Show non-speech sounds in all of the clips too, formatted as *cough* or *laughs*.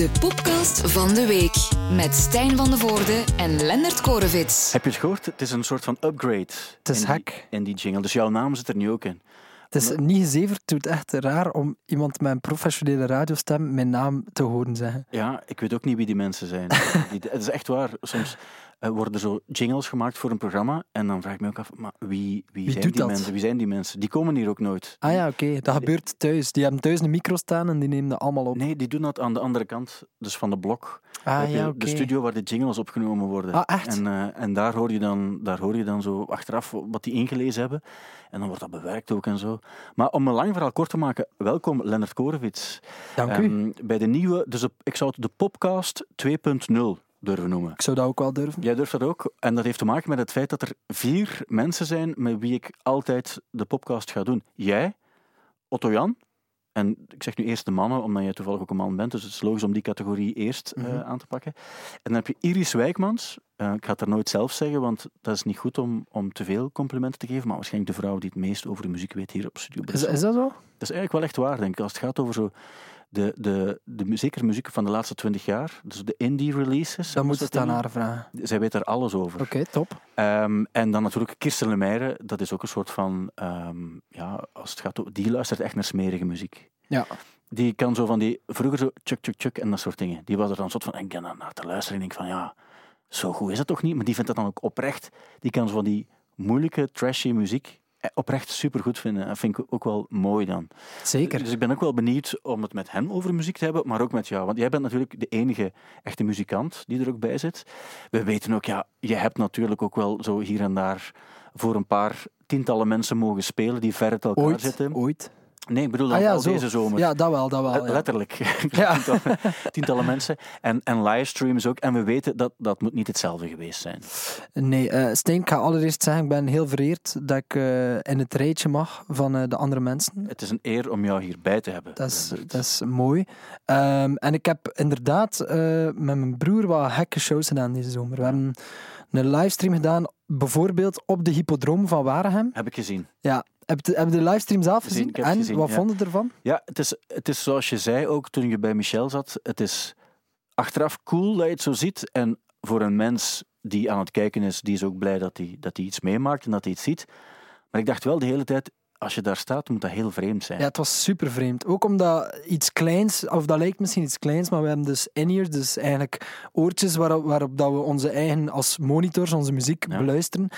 De podcast van de week met Stijn van de Voorde en Lennart Korevits. Heb je het gehoord? Het is een soort van upgrade. Het is in hack. Die, in die jingle. Dus jouw naam zit er nu ook in. Het is niet gezeverd. Het doet echt raar om iemand met een professionele radiostem mijn naam te horen zeggen. Ja, ik weet ook niet wie die mensen zijn. *laughs* die, het is echt waar. Soms worden er zo jingles gemaakt voor een programma. En dan vraag ik me ook af, maar wie, wie, Wie zijn die dat? mensen? Wie zijn die mensen? Die komen hier ook nooit. Ah ja, oké. Dat gebeurt thuis. Die hebben thuis een micro staan en die nemen dat allemaal op. Nee, die doen dat aan de andere kant, dus van de blok. ah je ja, oké. De studio waar de jingles opgenomen worden. Ah, echt? En, eh, en daar, hoor je dan, daar hoor je dan zo achteraf wat die ingelezen hebben. En dan wordt dat bewerkt ook en zo. Maar om een lang verhaal kort te maken, welkom Lennart Korevits. Dank u. Ehm, bij de nieuwe, dus op- ik zou het de Popcast 2.0 durven noemen. Ik zou dat ook wel durven. Jij durft dat ook. En dat heeft te maken met het feit dat er vier mensen zijn met wie ik altijd de podcast ga doen. Jij, Otto Jan, en ik zeg nu eerst de mannen, omdat jij toevallig ook een man bent, dus het is logisch om die categorie eerst eh, Mhm. aan te pakken. En dan heb je Iris Wijkmans. Eh, ik ga het er nooit zelf zeggen, want dat is niet goed om, om te veel complimenten te geven, maar waarschijnlijk de vrouw die het meest over de muziek weet hier op Studio Is, Brussel. is dat zo? Dat is eigenlijk wel echt waar, denk ik. Als het gaat over zo de, de, de, zeker muziek van de laatste twintig jaar, dus de indie releases. Dan moet zoals het aan dat haar vragen. Zij weet er alles over. Oké, top. Ehm, en dan natuurlijk Kirsten Lemaire, dat is ook een soort van, ehm, ja, als het gaat die luistert echt naar smerige muziek. Ja. Die kan zo van die, vroeger zo chuk chuk chuk en dat soort dingen. Die was er dan soort van, en ik dan naar te luisteren en denk van, ja, zo goed is het toch niet? Maar die vindt dat dan ook oprecht. Die kan zo van die moeilijke, trashy muziek oprecht supergoed vinden. Dat vind ik ook wel mooi dan. Zeker. Dus ik ben ook wel benieuwd om het met hen over muziek te hebben, maar ook met jou. Want jij bent natuurlijk de enige echte muzikant die er ook bij zit. We weten ook, ja, je hebt natuurlijk ook wel zo hier en daar voor een paar tientallen mensen mogen spelen die ver uit elkaar Ooit. zitten. Ooit. Nee, ik bedoel dan Ah ja, deze zomer. Ja, dat wel, dat wel. Ja. Letterlijk. *laughs* Ja. tientallen, tientallen mensen. En, en livestreams ook. En we weten dat dat moet niet hetzelfde geweest zijn. Nee, eh Stijn, ik ga allereerst zeggen, ik ben heel vereerd dat ik eh, in het rijtje mag van eh, de andere mensen. Het is een eer om jou hierbij te hebben. Dat is, dat is mooi. Ehm, en ik heb inderdaad met mijn broer wat gekke shows gedaan deze zomer. We hebben een livestream gedaan, bijvoorbeeld op de Hippodroom van Waregem. Heb ik gezien. Ja, heb je, heb je de livestream zelf Gezien, en gezien, wat ja. vond je ervan? Ja, het is, het is zoals je zei ook toen je bij Michel zat. Het is achteraf cool dat je het zo ziet. En voor een mens die aan het kijken is, die is ook blij dat hij, dat hij iets meemaakt en dat hij iets ziet. Maar ik dacht wel de hele tijd, als je daar staat, moet dat heel vreemd zijn. Ja, het was super vreemd. Ook omdat iets kleins, of dat lijkt misschien iets kleins, maar we hebben dus in-ears, dus eigenlijk oortjes waarop, waarop dat we onze eigen, als monitors, onze muziek Ja. beluisteren.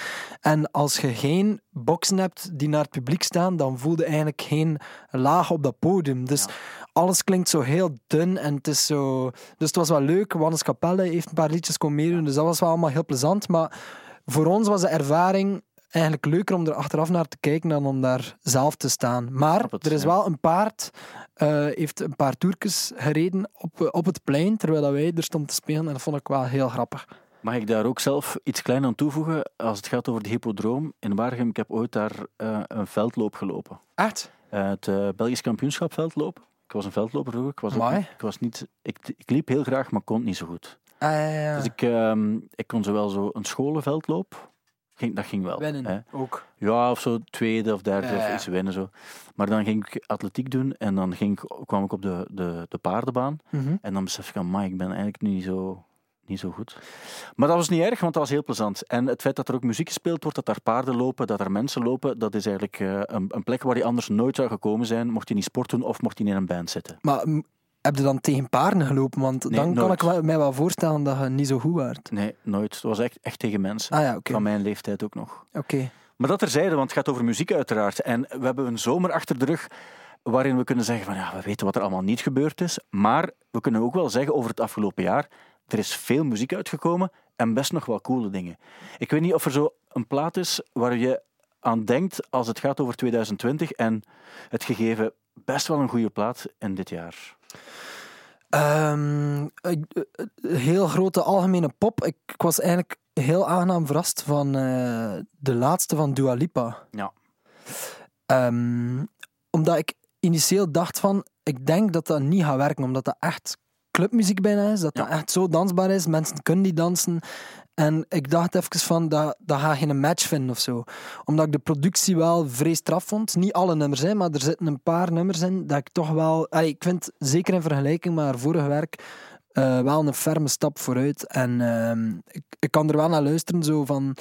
En als je geen boxen hebt die naar het publiek staan, dan voel je eigenlijk geen laag op dat podium. Dus alles klinkt zo heel dun en het is zo... Dus het was wel leuk. Wannes Capelle heeft een paar liedjes komen meedoen, dus dat was wel allemaal heel plezant. Maar voor ons was de ervaring eigenlijk leuker om er achteraf naar te kijken dan om daar zelf te staan. Maar het, er is ja. wel een paard, eh, heeft een paar toertjes gereden op, eh, op het plein, terwijl dat wij er stonden te spelen. En dat vond ik wel heel grappig. Mag ik daar ook zelf iets klein aan toevoegen? Als het gaat over de hippodroom in Waregem, ik heb ooit daar eh, een veldloop gelopen. Echt? Het Belgisch kampioenschap veldloop. Ik was een veldloper vroeger. Ik, was ook- ik, was niet, ik, ik liep heel graag, maar kon niet zo goed. Ah, ja, ja. Dus ik, ehm, ik kon zowel zo een scholenveldloop, ging, dat ging wel. Winnen Hè. ook. Ja, of zo tweede of derde Ja, ja. of iets winnen. Zo. Maar dan ging ik atletiek doen en dan ging ik, kwam ik op de, de, de paardenbaan. Mhm. En dan besef ik, ik ben eigenlijk niet zo, niet zo goed. Maar dat was niet erg, want dat was heel plezant. En het feit dat er ook muziek gespeeld wordt, dat daar paarden lopen, dat er mensen lopen, dat is eigenlijk eh, een, een plek waar je anders nooit zou gekomen zijn, mocht je niet sport doen of mocht je in een band zitten. Maar heb je dan tegen paarden gelopen? Want Nee, dan kan ik mij wel voorstellen dat je niet zo goed waart. Nee, nooit. Het was echt, echt tegen mensen. Ah ja. Van mijn leeftijd ook nog. Oké. Maar dat terzijde, want het gaat over muziek uiteraard. En we hebben een zomer achter de rug waarin we kunnen zeggen van ja, we weten wat er allemaal niet gebeurd is. Maar we kunnen ook wel zeggen over het afgelopen jaar, er is veel muziek uitgekomen en best nog wel coole dingen. Ik weet niet of er zo een plaat is waar je aan denkt als het gaat over 2020 en het gegeven best wel een goede plaat in dit jaar. Ehm, ik- eh, heel grote algemene pop. Ik, ik was eigenlijk heel aangenaam verrast van eh, de laatste van Dua Lipa. Ja. Ehm, omdat ik initieel dacht van, ik denk dat dat niet gaat werken, omdat dat echt clubmuziek bijna is, dat dat echt zo dansbaar is, mensen kunnen die dansen. En ik dacht even van, dat, dat ga geen match vinden of zo. Omdat ik de productie wel vrij straf vond. Niet alle nummers, hè, maar er zitten een paar nummers in dat ik toch wel... Ik vind, zeker in vergelijking met haar vorige werk, eh, wel een ferme stap vooruit. En ehm, ik, ik kan er wel naar luisteren, zo van...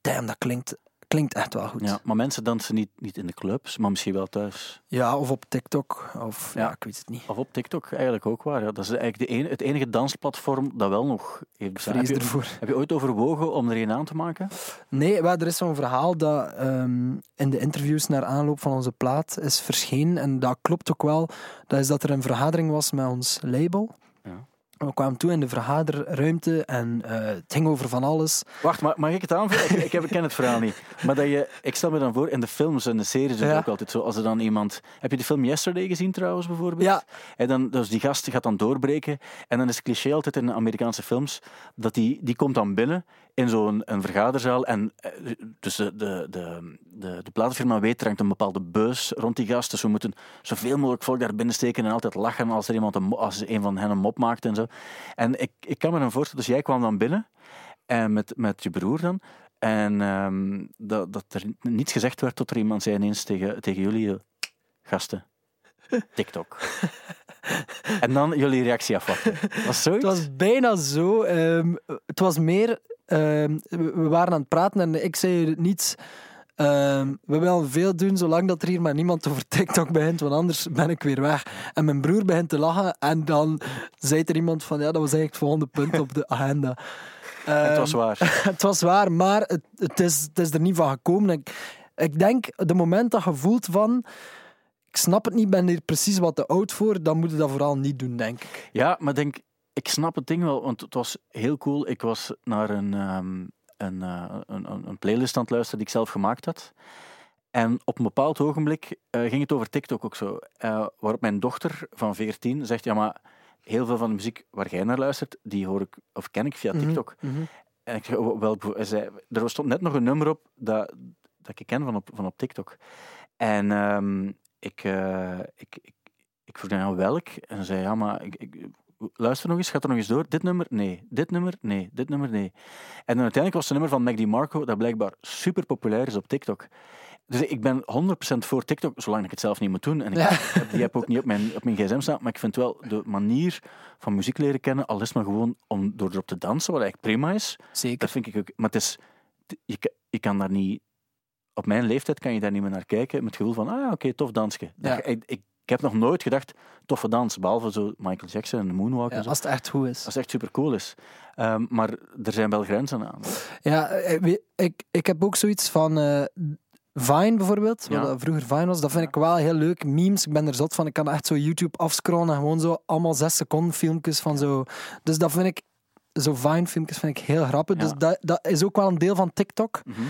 Damn, dat klinkt, klinkt echt wel goed. Ja, maar mensen dansen niet, niet in de clubs, maar misschien wel thuis. Ja, of op TikTok. Of ja, Ja. ik weet het niet. Of op TikTok, eigenlijk ook waar. Ja. Dat is eigenlijk de ene, het enige dansplatform dat wel nog heeft bestaan. Heb je, ervoor. heb je ooit overwogen om er een aan te maken? Nee, maar er is zo'n verhaal dat ehm, in de interviews naar aanloop van onze plaat is verschenen. En dat klopt ook wel. Dat is dat er een vergadering was met ons label. Ja. We kwamen toe in de vergaderruimte en eh, het ging over van alles. Wacht, mag ik het aanvullen? Ik, ik, heb, ik ken het verhaal niet. Maar dat je, ik stel me dan voor, in de films en de series is het ook altijd zo. Als er dan iemand... Heb je de film Yesterday gezien trouwens, bijvoorbeeld? Ja. En dan, dus die gast gaat dan doorbreken. En dan is het cliché altijd in Amerikaanse films, dat die, die komt dan binnen in zo'n een vergaderzaal. En eh, dus de, de, de, de, de platenfirma weet, er hangt een bepaalde beus rond die gast. Dus we moeten zoveel mogelijk volk daar binnen steken en altijd lachen als er iemand een, als een van hen een mop maakt en zo. En ik, ik kan me dan voorstellen, dus jij kwam dan binnen en met, met je broer dan. En ehm, dat, dat er niets gezegd werd tot er iemand zei ineens tegen, tegen jullie, eh, gasten, TikTok. *laughs* en dan jullie reactie afwachten. Was Het zoiets? was bijna zo. ehm, het was meer... ehm, we waren aan het praten en ik zei niets... ehm, we willen veel doen zolang dat er hier maar niemand over TikTok begint, want anders ben ik weer weg. En mijn broer begint te lachen en dan zei er iemand van ja, dat was eigenlijk het volgende punt op de *laughs* agenda. het was Ehm, waar. *laughs* het was waar, maar het, het, is, het is er niet van gekomen. Ik, ik denk, de moment dat je voelt van... Ik snap het niet, ben hier precies wat te oud voor, dan moet je dat vooral niet doen, denk ik. Ja, maar denk, ik snap het ding wel, want het was heel cool. Ik was naar een, ehm, een, eh, een, een, een playlist aan het luisteren die ik zelf gemaakt had. En op een bepaald ogenblik eh, ging het over TikTok ook zo. Eh, waarop mijn dochter van 14 zegt: Ja, maar heel veel van de muziek waar jij naar luistert, die hoor ik of ken ik via Mhm, TikTok. mhm. En ik zei: "Oh, welk bevo-" hij zei, Er stond net nog een nummer op dat, dat ik ken van op, van op TikTok. En ehm, ik, ik, ik, ik vroeg dan welk. En ze zei: Ja, maar ik, ik, luister nog eens, gaat er nog eens door. Dit nummer? Nee. Dit nummer? Nee. Dit nummer? Nee. En dan uiteindelijk was het nummer van Mac DiMarco dat blijkbaar super populair is op TikTok. Dus ik ben 100% voor TikTok, zolang ik het zelf niet moet doen. En ik Ja. heb, die heb ook niet op mijn, op mijn gsm staan, maar ik vind wel de manier van muziek leren kennen, al is het maar gewoon om door erop te dansen, wat eigenlijk prima is. Zeker. Dat vind ik ook. Maar het is, je, je kan daar niet, op mijn leeftijd kan je daar niet meer naar kijken met het gevoel van, ah oké, tof dansje. Ja. Ik, ik, ik heb nog nooit gedacht, toffe dans, behalve zo Michael Jackson en de Moonwalk Ja, en zo. als het echt goed is. Als het echt super cool is. Ehm, maar er zijn wel grenzen aan. Ja, eh, ik, ik heb ook zoiets van eh, Vine bijvoorbeeld, wat vroeger Vine was. Dat vind ik wel heel leuk. Memes, ik ben er zot van. Ik kan echt zo YouTube afscrollen en gewoon zo allemaal zes seconden filmpjes van zo. Dus dat vind ik, zo Vine filmpjes vind ik heel grappig. Dus dat, dat is ook wel een deel van TikTok. Mhm.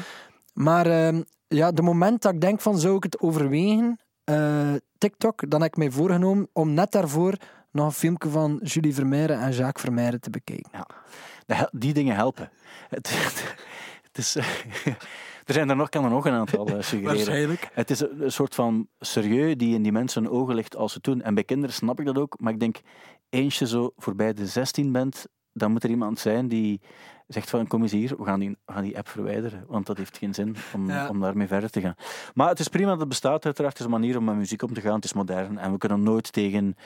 Maar ehm, ja, de moment dat ik denk van zou ik het overwegen, eh, TikTok, dan heb ik mij voorgenomen om net daarvoor nog een filmpje van Julie Vermeijren en Jacques Vermeijren te bekijken. Die dingen helpen. Het, het is, *laughs* er zijn er nog, kan er nog een aantal eh, *laughs* suggereren. Het is een, soort van serieus die in die mensen hun ogen ligt als ze het doen. En bij kinderen snap ik dat ook, maar ik denk, eens je zo voorbij de 16 bent, dan moet er iemand zijn die zegt van kom eens hier, we gaan die, we gaan die app verwijderen, want dat heeft geen zin om, Ja. om daarmee verder te gaan. Maar het is prima dat het bestaat uiteraard, het is een manier om met muziek om te gaan, het is modern en we kunnen nooit tegen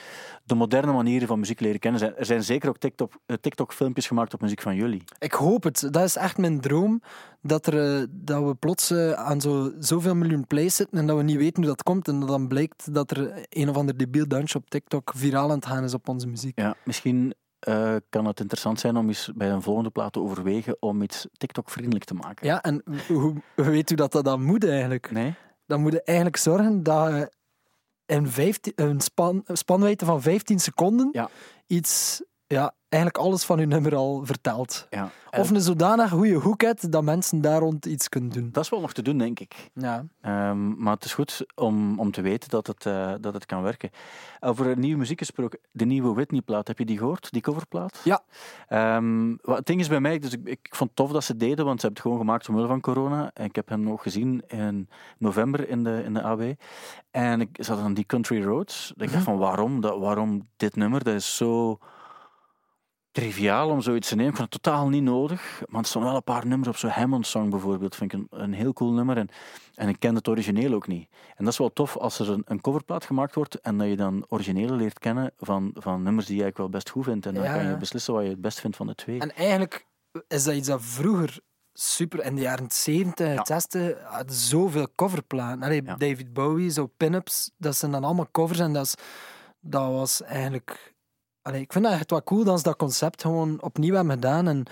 de moderne manieren van muziek leren kennen. Er zijn zeker ook TikTok, eh, TikTok-filmpjes gemaakt op muziek van jullie. Ik hoop het. Dat is echt mijn droom. Dat, er, eh, dat we plots eh, aan zo, zoveel miljoen plays zitten en dat we niet weten hoe dat komt. En dat dan blijkt dat er een of ander debiel dansje op TikTok viraal aan het gaan is op onze muziek. Ja, misschien eh, kan het interessant zijn om eens bij een volgende plaat te overwegen om iets TikTok-vriendelijk te maken. Ja, en hoe, weet u dat dat dan moet eigenlijk? Nee? Dan moet je eigenlijk zorgen dat je in 15, een span, spanwijdte van 15 seconden Ja. iets, ja, eigenlijk alles van je nummer al vertelt. Ja. Of een zodanig goede hoek hebt dat mensen daar rond iets kunnen doen. Dat is wel nog te doen, denk ik. Ja. Ehm, maar het is goed om, om te weten dat het, eh, dat het kan werken. Over nieuwe muziek gesproken, de nieuwe Whitney-plaat, heb je die gehoord? Die coverplaat? Ja. Ehm, wat, het ding is bij mij, dus ik, ik vond het tof dat ze het deden, want ze hebben het gewoon gemaakt omwille van corona. En ik heb hem nog gezien in november in de, in de AW. En ik zat aan die Country Roads. Ik dacht van, waarom, dat, waarom dit nummer? Dat is zo... triviaal om zoiets te nemen. Ik vond het totaal niet nodig. Maar er stonden wel een paar nummers op. Zo'n Hammond Song bijvoorbeeld. Vind ik een, een heel cool nummer. En, en ik ken het origineel ook niet. En dat is wel tof als er een, een coverplaat gemaakt wordt. En dat je dan originele leert kennen van, van nummers die je eigenlijk wel best goed vindt. En dan Ja, kan je beslissen wat je het best vindt van de twee. En eigenlijk is dat iets dat vroeger super in de jaren 70 en Ja. 60 had zoveel coverplaten. Allee, Ja. David Bowie, zo pin-ups, dat zijn dan allemaal covers en dat, is, dat was eigenlijk. Allee, ik vind dat echt wel cool dat ze dat concept gewoon opnieuw hebben gedaan en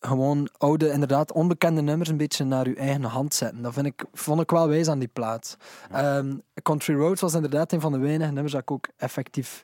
gewoon oude, inderdaad onbekende nummers een beetje naar uw eigen hand zetten. Dat vind ik, vond ik wel wijs aan die plaat. Ehm, Country Roads was inderdaad een van de weinige nummers dat ik ook effectief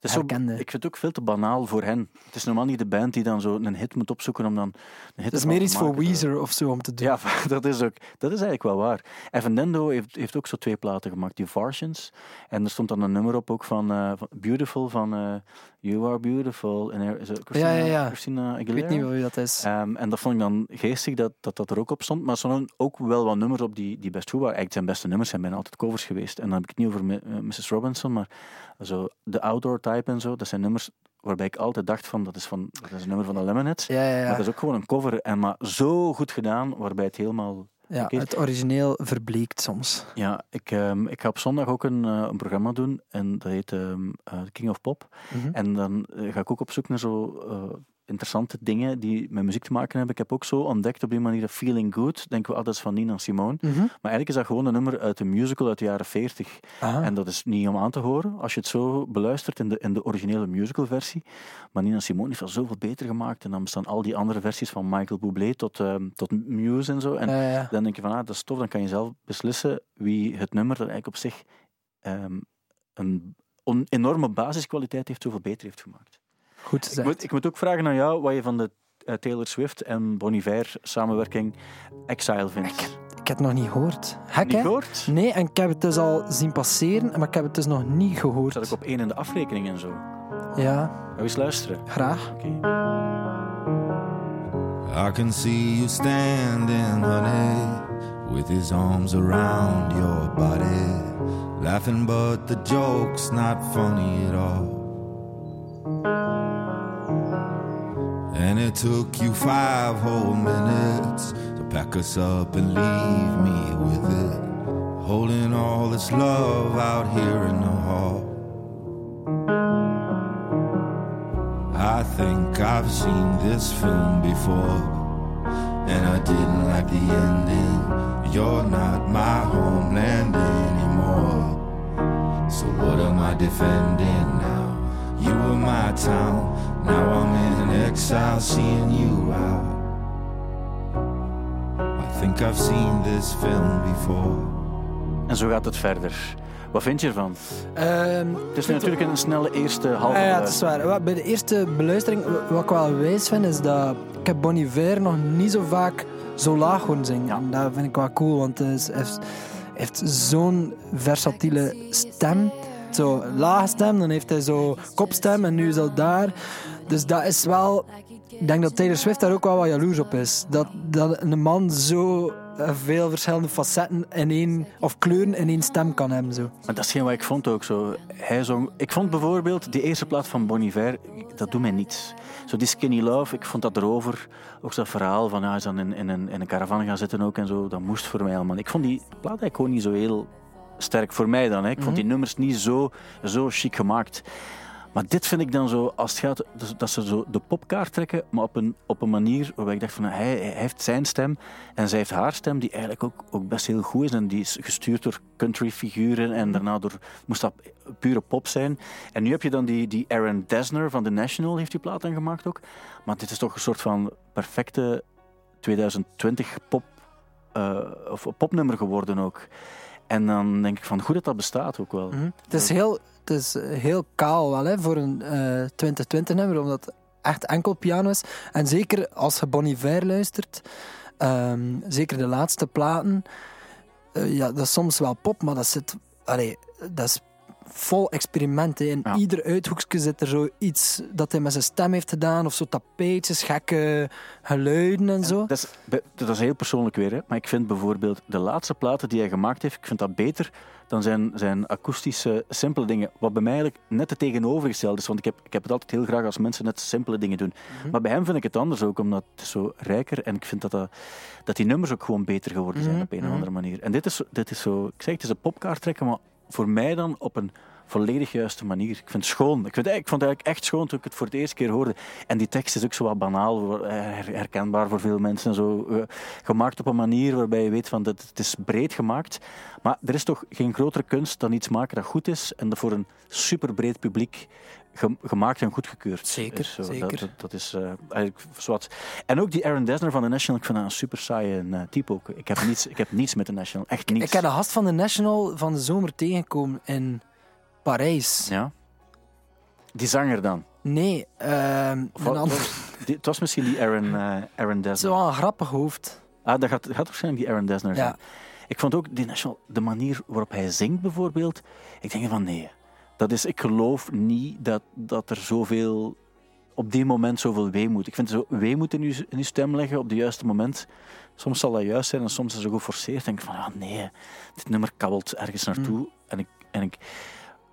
Het is zo- herkende. ik vind het ook veel te banaal voor hen. Het is normaal niet de band die dan zo een hit moet opzoeken om dan een hit Het is meer iets voor. Weezer of zo om te doen. Ja, *laughs* dat is, ook, dat is eigenlijk wel waar. Evan Dendo heeft, heeft ook zo twee platen gemaakt, die Varsions. En er stond dan een nummer op ook van, eh, van Beautiful, van eh, You Are Beautiful. En er, is het Christina, Ja, ja, ja. Christina ik weet niet wie dat is. Ehm, en dat vond ik dan geestig dat, dat dat er ook op stond. Maar er stonden ook wel wat nummers op die, die best goed waren. Eigenlijk zijn beste nummers zijn bijna altijd covers geweest. En dan heb ik het niet over eh, Mrs. Robinson, maar zo de Outdoor Type en zo. Dat zijn nummers waarbij ik altijd dacht van, dat is, van, dat is een nummer van de Lemonheads. Ja, ja, ja. Maar dat is ook gewoon een cover. En maar zo goed gedaan, waarbij het helemaal ja het origineel verbleekt soms. Ja, ik, ehm, ik ga op zondag ook een, eh, een programma doen en dat heet ehm, eh, King of Pop. Mhm. En dan eh, ga ik ook op zoek naar zo interessante dingen die met muziek te maken hebben. Ik heb ook zo ontdekt op die manier dat Feeling Good, denken we altijd van Nina Simone. Mhm. Maar eigenlijk is dat gewoon een nummer uit een musical uit de jaren 40. Ah. En dat is niet om aan te horen als je het zo beluistert in de, in de originele musicalversie. Maar Nina Simone heeft dat zoveel beter gemaakt. En dan bestaan al die andere versies van Michael Bublé tot, ehm, tot Muse en zo. En Ja, ja. dan denk je van, ah, dat is tof, dan kan je zelf beslissen wie het nummer dat eigenlijk op zich ehm, een enorme basiskwaliteit heeft, zoveel beter heeft gemaakt. Goed Ik moet, ik moet ook vragen aan jou wat je van de eh, Taylor Swift en Bon Iver samenwerking Exile vindt. Ik heb het nog niet gehoord. Gek, Niet hè? gehoord? Nee, en ik heb het dus al zien passeren, maar ik heb het dus nog niet gehoord. Zat ik op één in de afrekening en zo. Ja, Ga je eens luisteren. graag. Oké. I can see you standing, honey, with his arms around your body, laughing, but the joke's not funny at all. And it took you five whole minutes to pack us up and leave me with it, holding all this love out here in the hall. I think I've seen this film before, and I didn't like the ending. You're not my homeland anymore. So what am I defending now? You were my town, now I'm in exile, seeing you out. I think I've seen this film before. En zo gaat het verder. Wat vind je ervan? Ehm, Het is natuurlijk een snelle eerste halve... Ah ja, het is waar. Wat- Bij de eerste beluistering, wat ik wel wijs vind, is dat ik heb Bon Iver nog niet zo vaak zo laag horen zingen. Ja. En dat vind ik wel cool, want hij heeft, heeft zo'n versatiele stem. Zo lage stem, dan heeft hij zo kopstem en nu is dat daar. Dus dat is wel... Ik denk dat Taylor Swift daar ook wel wat jaloers op is. Dat, dat een man zo eh, veel verschillende facetten in één, of kleuren in één stem kan hebben. Zo. Maar dat is geen wat ik vond ook zo. Hij zong... Ik vond bijvoorbeeld die eerste plaat van Bon Iver, dat doet mij niets. Zo die Skinny Love, ik vond dat erover. Ook dat verhaal van, hij is dan in, in, een, in een caravan gaan zitten ook en zo. Dat moest voor mij allemaal. Ik vond die plaat eigenlijk gewoon niet zo heel sterk voor mij dan. Hè. Ik vond die nummers niet zo, zo chic gemaakt. Maar dit vind ik dan zo, als het gaat, dus dat ze zo de popkaart trekken, maar op een, op een manier waarbij ik dacht van, hij, hij heeft zijn stem en zij heeft haar stem, die eigenlijk ook, ook best heel goed is. En die is gestuurd door country figuren en daarna door, moest dat pure pop zijn. En nu heb je dan die, die Aaron Dessner van The National, heeft die plaat dan gemaakt ook. Maar dit is toch een soort van perfecte 2020 pop, eh, of popnummer geworden ook. En dan denk ik van, goed dat dat bestaat ook wel. Mhm. Het is heel, het is heel kaal wel, hè, voor een eh 2020-nummer, omdat het echt enkel piano is. En zeker als je Bon Iver luistert, ehm, zeker de laatste platen, eh, ja, dat is soms wel pop, maar dat zit... Allee, dat is vol experiment. hè. In Ja. ieder uithoekje zit er zoiets dat hij met zijn stem heeft gedaan, of zo tapeetjes, gekke geluiden en zo. Dat is, dat is heel persoonlijk weer, hè. maar ik vind bijvoorbeeld de laatste platen die hij gemaakt heeft, ik vind dat beter dan zijn, zijn akoestische, simpele dingen, wat bij mij eigenlijk net het tegenovergestelde is. Want ik heb, ik heb het altijd heel graag als mensen net simpele dingen doen. Maar bij hem vind ik het anders ook, omdat het zo rijker en ik vind dat, dat, dat die nummers ook gewoon beter geworden zijn Mhm, op een of mhm. andere manier. En dit is, dit is zo, ik zeg het is een popkaart trekken, maar voor mij dan op een volledig juiste manier. Ik vind het schoon. Ik, vind, ik vond het eigenlijk echt schoon toen ik het voor het eerste keer hoorde. En die tekst is ook zo wat banaal, herkenbaar voor veel mensen. Zo, eh, gemaakt op een manier waarbij je weet van dat het is breed gemaakt. Maar er is toch geen grotere kunst dan iets maken dat goed is en dat voor een superbreed publiek gemaakt en goedgekeurd Zeker, is. Zo, zeker. Dat, dat, dat is eh, eigenlijk zwart. En ook die Aaron Dessner van The National, ik vind dat een super saaie eh, type ook. Ik heb, niets, ik heb niets met The National, echt niets. Ik heb de gast van de National van de zomer tegengekomen in Parijs. Ja? Die zanger dan? Nee, Of een wat- ander. Die- het was misschien die Aaron, eh Aaron Dessner. Zo een grappig hoofd. Ah, dat gaat, gaat waarschijnlijk die Aaron Dessner zijn. Ja. Ik vond ook die National, de manier waarop hij zingt bijvoorbeeld. Ik denk van nee, dat is, ik geloof niet dat, dat er zoveel, op die moment zoveel weemoed. Ik vind zo weemoed in je, in stem leggen op het juiste moment. Soms zal dat juist zijn en soms is het geforceerd. denk ik van ja, nee, dit nummer kabbelt ergens naartoe. En ik. En ik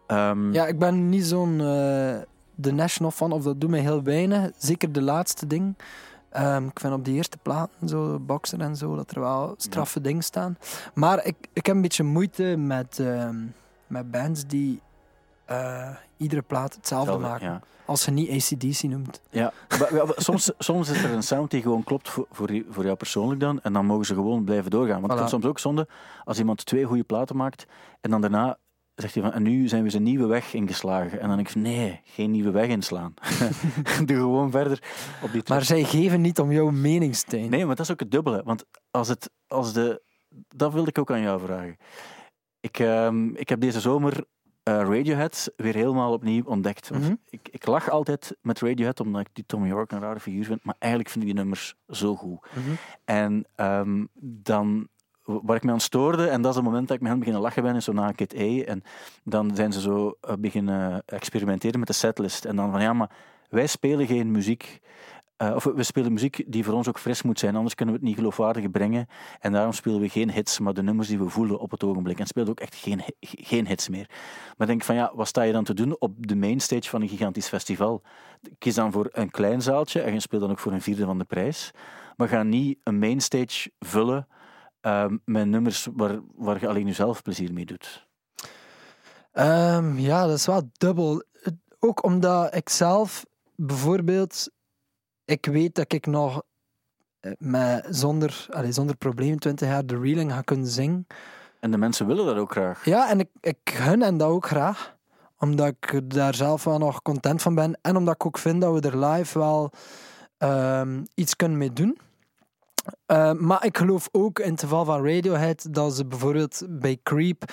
ehm, Ja, ik ben niet zo'n eh de National fan, of dat doet mij heel weinig. Zeker de laatste ding. Ehm, ik vind op die eerste platen, zo, Boxer en zo, dat er wel straffe dingen staan. Maar ik, ik heb een beetje moeite met, ehm, met bands die eh, iedere plaat hetzelfde hetzelfde, maken. ja. Als je niet ACDC noemt. Ja, maar, ja, maar soms, *laughs* soms is er een sound die gewoon klopt voor, voor, jou persoonlijk dan. En dan mogen ze gewoon blijven doorgaan. Want Voilà. vind soms ook zonde als iemand twee goede platen maakt en dan daarna zegt hij van en nu zijn we zijn nieuwe weg ingeslagen. En dan denk ik nee, geen nieuwe weg inslaan. *laughs* Doe gewoon verder op die Maar zij geven niet om jouw mening, Stijn. Nee, maar dat is ook het dubbele. Want als het, als de, dat wilde ik ook aan jou vragen. Ik, ehm, ik heb deze zomer Radiohead weer helemaal opnieuw ontdekt. Mhm. ik, ik lach altijd met Radiohead, omdat ik die Tom York een rare figuur vind. Maar eigenlijk vind ik die nummers zo goed. Mhm. En ehm, dan, waar ik me aan stoorde, en dat is het moment dat ik met hen beginnen lachen ben, is zo na Kid A. En dan zijn ze zo eh, beginnen experimenteren met de setlist. En dan van, ja, maar wij spelen geen muziek... eh, of we spelen muziek die voor ons ook fris moet zijn, anders kunnen we het niet geloofwaardig brengen. En daarom spelen we geen hits, maar de nummers die we voelen op het ogenblik. En spelen ook echt geen, geen hits meer. Maar denk van ja, wat sta je dan te doen op de mainstage van een gigantisch festival? Kies dan voor een klein zaaltje en je speelt dan ook voor een vierde van de prijs. Maar ga niet een mainstage vullen ehm, met nummers waar, waar je alleen jezelf plezier mee doet. Ehm, ja, dat is wel dubbel. Ook omdat ik zelf bijvoorbeeld, ik weet dat ik nog eh, met, zonder, allee, zonder probleem 20 jaar de reeling ga kunnen zingen. En de mensen willen dat ook graag. Ja, en ik, ik gun hen dat ook graag. Omdat ik daar zelf wel nog content van ben. En omdat ik ook vind dat we er live wel ehm, iets kunnen mee doen. Eh, maar ik geloof ook in het geval van Radiohead dat ze bijvoorbeeld bij Creep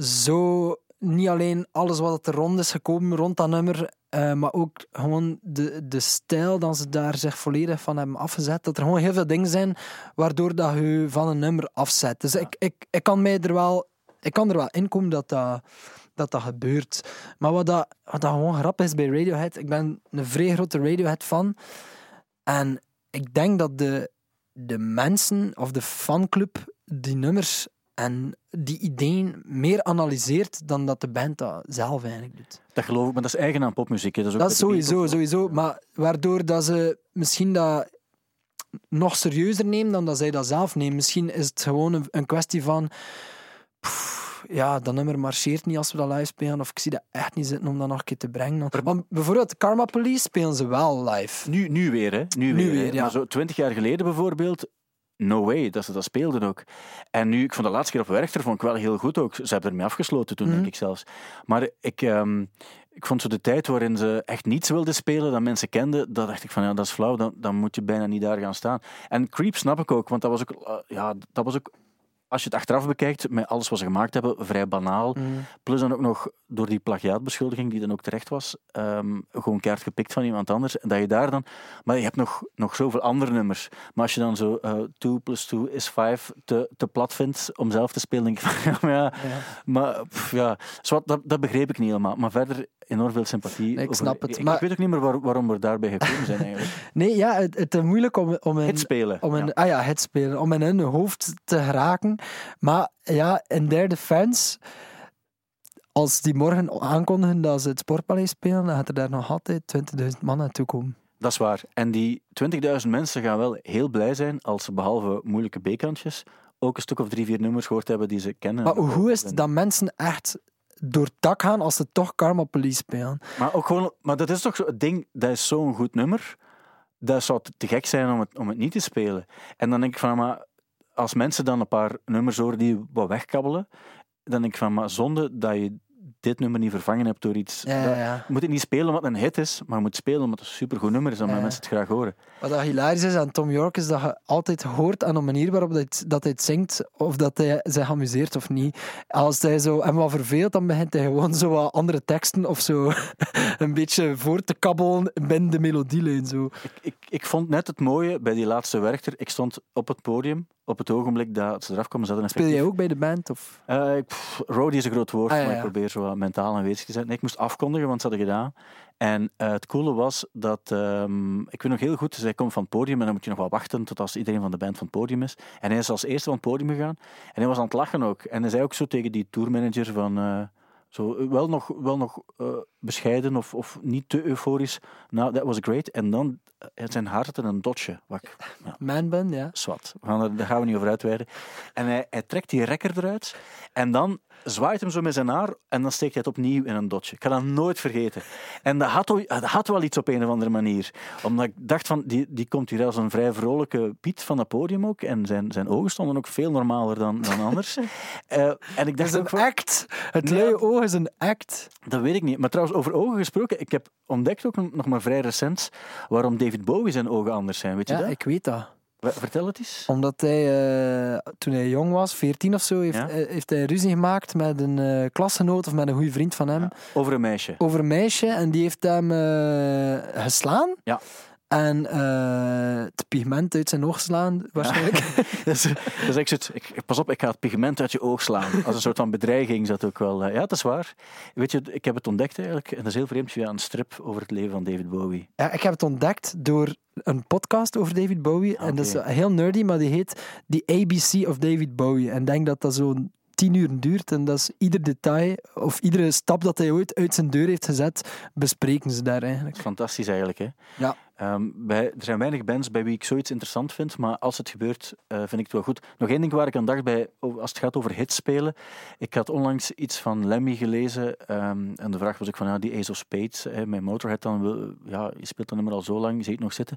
zo niet alleen alles wat er rond is gekomen rond dat nummer, eh, maar ook gewoon de, de stijl dat ze daar zich volledig van hebben afgezet. Dat er gewoon heel veel dingen zijn waardoor dat je van een nummer afzet. Dus ik, ik, ik kan mij er wel, ik kan er wel in komen dat dat, dat, dat gebeurt. Maar wat dat, wat dat gewoon grappig is bij Radiohead, ik ben een vrij grote Radiohead fan. En ik denk dat de, de mensen of de fanclub die nummers en die ideeën meer analyseert dan dat de band dat zelf eigenlijk doet. Dat geloof ik, maar dat is eigen aan popmuziek. hè. Dat is, Dat sowieso, sowieso. Maar waardoor dat ze misschien dat nog serieuzer nemen dan dat zij dat zelf nemen. Misschien is het gewoon een, kwestie van... pff, ja, dat nummer marcheert niet als we dat live spelen. Of ik zie dat echt niet zitten om dat nog een keer te brengen. Want bijvoorbeeld Karma Police spelen ze wel live. Nu, nu weer, hè? Nu, Nu weer, hè. weer, ja. Maar zo twintig jaar geleden bijvoorbeeld, no way dat ze dat speelden ook. En nu, ik vond de laatste keer op Werchter vond ik wel heel goed ook. Ze hebben ermee afgesloten toen, Mhm. denk ik zelfs. Maar ik, ehm, ik vond zo de tijd waarin ze echt niets wilden spelen, dat mensen kenden, dat dacht ik van, ja, dat is flauw, dan, dan moet je bijna niet daar gaan staan. En Creep snap ik ook, want dat was ook, eh, ja, dat was ook als je het achteraf bekijkt, met alles wat ze gemaakt hebben, vrij banaal. Mm. Plus dan ook nog door die plagiaatbeschuldiging, die dan ook terecht was, ehm, gewoon kaart gepikt van iemand anders. En dat je daar dan... Maar je hebt nog, nog zoveel andere nummers. Maar als je dan zo 2 plus 2 is 5 te, te plat vindt om zelf te spelen, denk ik van, ja, *laughs* maar ja... Ja. Maar pff, ja, zwart, dat, dat begreep ik niet helemaal. Maar verder enorm veel sympathie. Nee, ik over- snap het, Ik, maar- ik weet ook niet meer waar- waarom we daarbij gekomen zijn eigenlijk. *laughs* Nee, ja, het, het is moeilijk om, om, in, Het spelen. om, in, ja. ah ja, het spelen, om in hun hoofd te geraken. Maar ja, in their defense, als die morgen aankondigen dat ze het Sportpaleis spelen, dan gaat er daar nog altijd 20.000 man naartoe komen. Dat is waar. En die 20.000 mensen gaan wel heel blij zijn als ze behalve moeilijke bekantjes ook een stuk of drie, vier nummers gehoord hebben die ze kennen. Maar hoe is het dat mensen echt door het dak gaan als ze toch Karma Police spelen? Maar, ook gewoon, maar dat is toch zo, ding, dat is zo'n goed nummer. Dat zou te gek zijn om het, om het niet te spelen. En dan denk ik van, maar als mensen dan een paar nummers horen die wat wegkabbelen, dan denk ik van, maar zonde dat je dit nummer niet vervangen hebt door iets. Ja, dat- ja, ja. Je moet het niet spelen omdat het een hit is, maar je moet spelen omdat het een supergoed nummer is, Ja. mensen het graag horen. Wat dat hilarisch is aan Tom York is dat je altijd hoort aan de manier waarop dat, hij- dat hij het zingt of dat hij zich amuseert of niet. Als hij zo hem wat verveelt, dan begint hij gewoon zo wat andere teksten of zo *laughs* een beetje voor te kabbelen binnen de melodielijn. Zo. Ik, ik, ik vond net het mooie bij die laatste werchter. Ik stond op het podium op het ogenblik dat ze eraf kwamen. Ze hadden een Speel jij ook bij de band? Of? Eh, pff, roadie is een groot woord, Ah, ja, maar ik probeer zo mentaal aanwezig te zijn. Nee, ik moest afkondigen, want ze hadden gedaan. En eh, het coole was dat, ehm, ik weet nog heel goed, zij komt van het podium en dan moet je nog wel wachten tot als iedereen van de band van het podium is. En hij is als eerste van het podium gegaan en hij was aan het lachen ook. En hij zei ook zo tegen die tourmanager van, eh, zo, wel nog, wel nog bescheiden of, of niet te euforisch. Nou, that was great. En dan, eh, zijn haar zat in een dotje. Wat ik, ja, *laughs* Man band, ja. Er, daar gaan we niet over uitweiden. En hij, hij trekt die rekker eruit en dan zwaait hem zo met zijn haar en dan steekt hij het opnieuw in een dotje. Ik ga dat nooit vergeten. En dat had, wel- dat had wel iets op een of andere manier. Omdat ik dacht van, die, die komt hier als een vrij vrolijke Piet van het podium ook. En zijn, zijn ogen stonden ook veel normaler dan, dan anders. *laughs* Eh, en ik Dat is dacht een act. Het Nee. luie oog is een act. dat weet ik niet. Maar trouwens, over ogen gesproken, ik heb ontdekt ook nog maar vrij recent waarom David Bowie zijn ogen anders zijn. Weet je Ja, dat? ik weet dat. Vertel het eens. Omdat hij, eh, toen hij jong was, 14 of zo, heeft, Ja. heeft hij ruzie gemaakt met een eh, klasgenoot of met een goede vriend van hem. Ja, over een meisje. over een meisje en die heeft hem eh, geslaan. Ja. En eh, het pigment uit zijn oog geslaan, waarschijnlijk. *laughs* echt zoiets, ik, pas op, ik ga het pigment uit je oog slaan. Als een soort van bedreiging is dat ook wel. eh, ja, dat is waar. Weet je, ik heb het ontdekt eigenlijk, en dat is heel vreemd via een strip over het leven van David Bowie. Ja, ik heb het ontdekt door een podcast over David Bowie. En dat is heel nerdy, maar die heet The ABC of David Bowie. En ik denk dat dat zo'n tien uur duurt. En dat is ieder detail, of iedere stap dat hij ooit uit zijn deur heeft gezet, bespreken ze daar eigenlijk. Fantastisch eigenlijk, hè? Ja. Ehm, bij, er zijn weinig bands bij wie ik zoiets interessant vind, maar als het gebeurt, eh, vind ik het wel goed. Nog één ding waar ik aan dacht bij, als het gaat over hits spelen. Ik had onlangs iets van Lemmy gelezen ehm, en de vraag was ook van, ja, die Ace of Spades, hè, mijn Motorhead, dan wil, ja, je speelt dat nummer al zo lang, je ziet het nog zitten.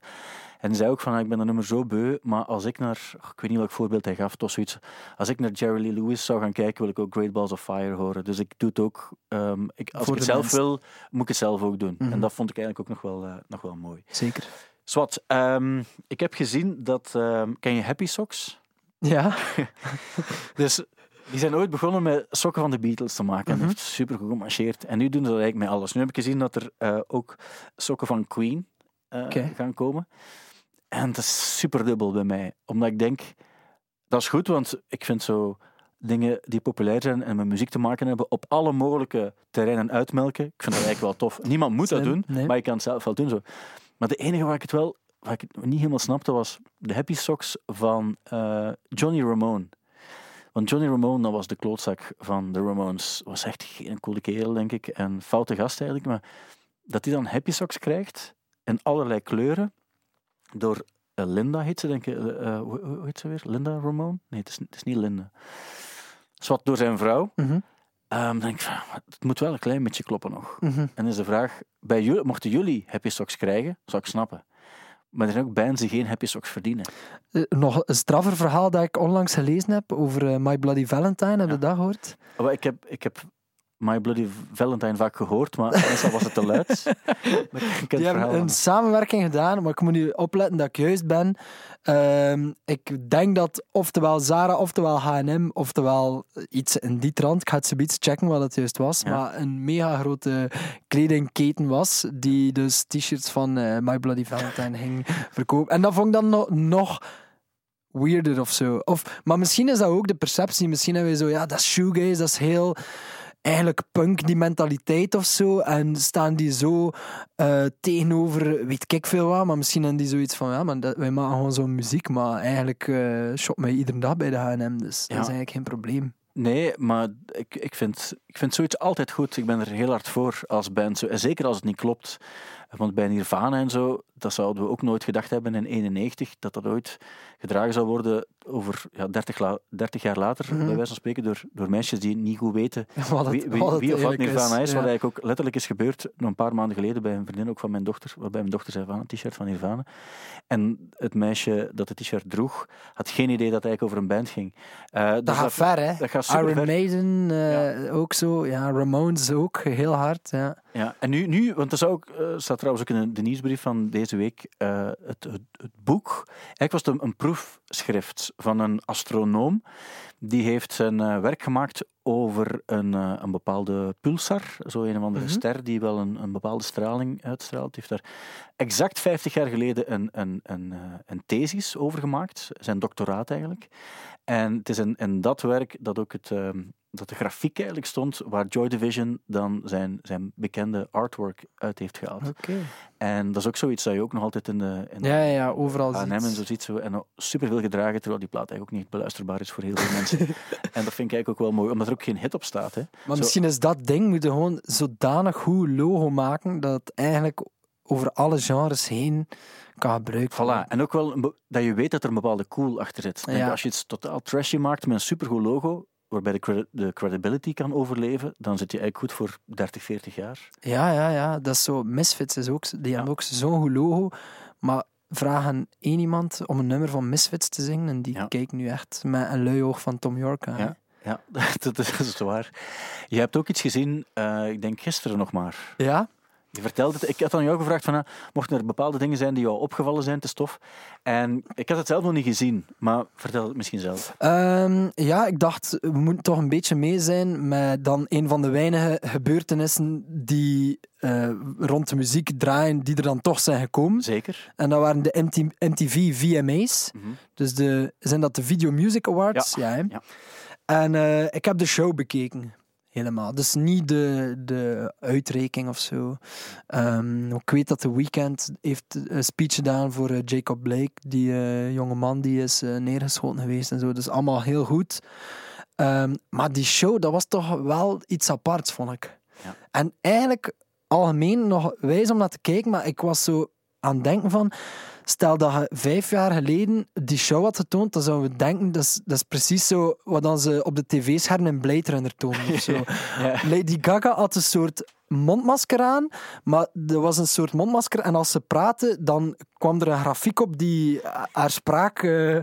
En hij zei ook van, ja, ik ben dat nummer zo beu, maar als ik naar, ik weet niet welk voorbeeld hij gaf, toch zoiets, als ik naar Jerry Lee Lewis zou gaan kijken, wil ik ook Great Balls of Fire horen. Dus ik doe het ook, ehm, ik, als Voor ik het zelf wil, moet ik het zelf ook doen. Mhm. En dat vond ik eigenlijk ook nog wel, eh, nog wel mooi. Zeker. Swat, ehm, ik heb gezien dat. ehm, ken je Happy Socks? Ja, *laughs* Dus die zijn ooit begonnen met sokken van de Beatles te maken. En Mhm. dat heeft super goed gemarcheerd. En nu doen ze dat eigenlijk met alles. Nu heb ik gezien dat er eh, ook sokken van Queen Oké. gaan komen. En dat is super dubbel bij mij. Omdat ik denk, dat is goed, want ik vind zo dingen die populair zijn en met muziek te maken hebben, op alle mogelijke terreinen uitmelken. Ik vind dat eigenlijk wel tof. Niemand moet dat doen, nee. maar je kan het zelf wel doen. Zo. Maar de enige waar ik het wel waar ik het niet helemaal snapte, was de Happy Socks van eh, Johnny Ramone. Want Johnny Ramone, dat was de klootzak van de Ramones. Was echt geen coole kerel, denk ik. En foute gast eigenlijk. Maar dat hij dan Happy Socks krijgt in allerlei kleuren. Door eh, Linda heet ze, denk ik. eh, hoe, heet ze weer? Linda Ramone? Nee, het is, het is niet Linda. Zwat door zijn vrouw. Mhm, Ehm, denk ik het moet wel een klein beetje kloppen nog. mhm. En is de vraag, bij jullie, mochten jullie Happy Socks krijgen, zou ik snappen. Maar er zijn ook bands die geen Happy Socks verdienen. Eh, nog een straffer verhaal dat ik onlangs gelezen heb over eh, My Bloody Valentine. Heb je Ja. dat gehoord? Maar ik heb, ik heb My Bloody Valentine vaak gehoord, maar *laughs* meestal was het te luid. *laughs* Die hebben een samenwerking gedaan, maar ik moet nu opletten dat ik juist ben. Ehm, ik denk dat oftewel Zara, oftewel H&M, oftewel iets in die trant, ik ga het zoiets checken wat het juist was, Ja. maar een mega grote kledingketen was, die dus t-shirts van eh, My Bloody Valentine ging verkopen. En dat vond ik dan nog, nog weirder of zo. Of, maar misschien is dat ook de perceptie. Misschien hebben we zo, ja, dat is shoegaze, dat is heel eigenlijk punk, die mentaliteit of zo. En staan die zo eh, tegenover, weet ik veel wat. Maar misschien hebben die zoiets van, ja, maar dat, wij maken gewoon zo'n muziek. Maar eigenlijk uh, shop mij iedere dag bij de H&M. Dus dat is eigenlijk geen probleem. Nee, maar ik, ik, vind, ik vind zoiets altijd goed. Ik ben er heel hard voor als band. Zo. En zeker als het niet klopt. Want bij Nirvana en zo, dat zouden we ook nooit gedacht hebben in 91, dat dat ooit gedragen zou worden over ja, 30, la 30 jaar later, mm -hmm. bij wijze van spreken, door, door meisjes die niet goed weten *laughs* wat het, wie, wie, wat wie of wat Nirvana is. is Wat eigenlijk ook letterlijk is gebeurd nog een paar maanden geleden bij een vriendin ook van mijn dochter, waarbij mijn dochter zei van een t-shirt van Nirvana. En het meisje dat het t-shirt droeg, had geen idee dat het eigenlijk over een band ging. Uh, Dat gaat ver, hè? Dat gaat Iron ver. Maiden eh, ook zo. Ja, Ramones ook, heel hard. Ja. Ja, en nu, nu want er zou ook, uh, staat trouwens ook in de nieuwsbrief van deze week, uh, het, het, het, boek. Eigenlijk was het een, een, proefschrift van een astronoom. Die heeft zijn uh, werk gemaakt over een, een bepaalde pulsar, zo een of andere Mhm. ster die wel een, een bepaalde straling uitstraalt. Heeft daar exact 50 jaar geleden een, een, een, een thesis over gemaakt, zijn doctoraat eigenlijk. En het is in, in dat werk dat ook het, ehm, dat de grafiek eigenlijk stond waar Joy Division dan zijn, zijn bekende artwork uit heeft gehaald. Oké. En dat is ook zoiets dat je ook nog altijd in de, in Ja, ja, overal H&M en ziet. zo ziet. Zo, en superveel gedragen, terwijl die plaat eigenlijk ook niet beluisterbaar is voor heel veel mensen. *laughs* en dat vind ik eigenlijk ook wel mooi, omdat er ook geen hit op staat. Hè. Maar Zo- misschien is dat ding, moeten gewoon zodanig goed logo maken dat het eigenlijk over alle genres heen kan gebruikt worden. Voilà. En ook wel dat je weet dat er een bepaalde cool achter zit. Ja. Als je iets totaal trashy maakt met een supergoed logo, waarbij de, de credibility kan overleven, dan zit je eigenlijk goed voor 30, 40 jaar. Ja, ja, ja. Dat is zo. Misfits is ook, die hebben ook zo'n goed logo. Maar vraag aan één iemand om een nummer van Misfits te zingen en die Ja. kijkt nu echt met een lui oog van Tom York aan. Ja. Ja, *laughs* dat is, waar. Je hebt ook iets gezien, eh, ik denk gisteren nog maar. Ja? Je vertelde het. Ik had aan jou gevraagd van, ah, mochten er bepaalde dingen zijn die jou opgevallen zijn te stof. En ik had het zelf nog niet gezien, maar vertel het misschien zelf. Ehm, ja, ik dacht, we moeten toch een beetje mee zijn met dan een van de weinige gebeurtenissen die eh, rond de muziek draaien, die er dan toch zijn gekomen. Zeker. En dat waren de MT MTV VMA's. Mhm. Dus de, zijn dat de Video Music Awards? Ja. ja. En eh, ik heb de show bekeken. Helemaal. Dus niet de, de uitreiking of zo. Ehm, ik weet dat The Weeknd heeft een speech gedaan voor eh, Jacob Blake. Die eh, jonge man die is eh, neergeschoten geweest en zo. Dus allemaal heel goed. Ehm, maar die show, dat was toch wel iets aparts, vond ik. Ja. En eigenlijk algemeen nog wijs om naar te kijken, maar ik was zo aan het denken van... Stel dat je vijf jaar geleden die show had getoond, dan zouden we denken, dat is, dat is precies zo wat dan ze op de tv-scherm in Blade Runner tonen of zo. *laughs* Ja. Lady Gaga had een soort mondmasker aan, maar er was een soort mondmasker en als ze praatte, dan kwam er een grafiek op die haar spraak eh,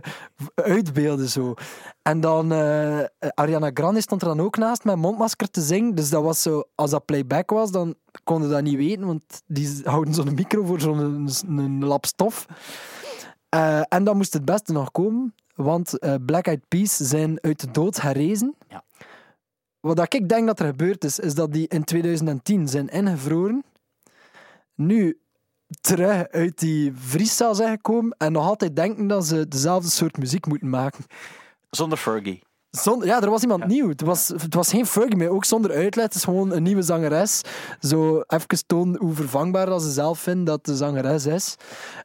uitbeelde zo. En dan, eh, Ariana Grande stond er dan ook naast met mondmasker te zingen, dus dat was zo, als dat playback was, dan konden dat niet weten, want die houden zo'n micro voor zo'n een, lap stof. Eh, en dan moest het beste nog komen, want eh, Black Eyed Peas zijn uit de dood herrezen. Ja. Wat ik denk dat er gebeurd is, is dat die in 2010 zijn ingevroren. Nu terug uit die vrieszaal zijn gekomen en nog altijd denken dat ze dezelfde soort muziek moeten maken. Zonder Fergie. Zonder, ja, er was iemand nieuw. Het was, het was geen Fergie meer, ook zonder uitleg. Het is gewoon een nieuwe zangeres. Zo even tonen hoe vervangbaar dat ze zelf vindt dat de zangeres is.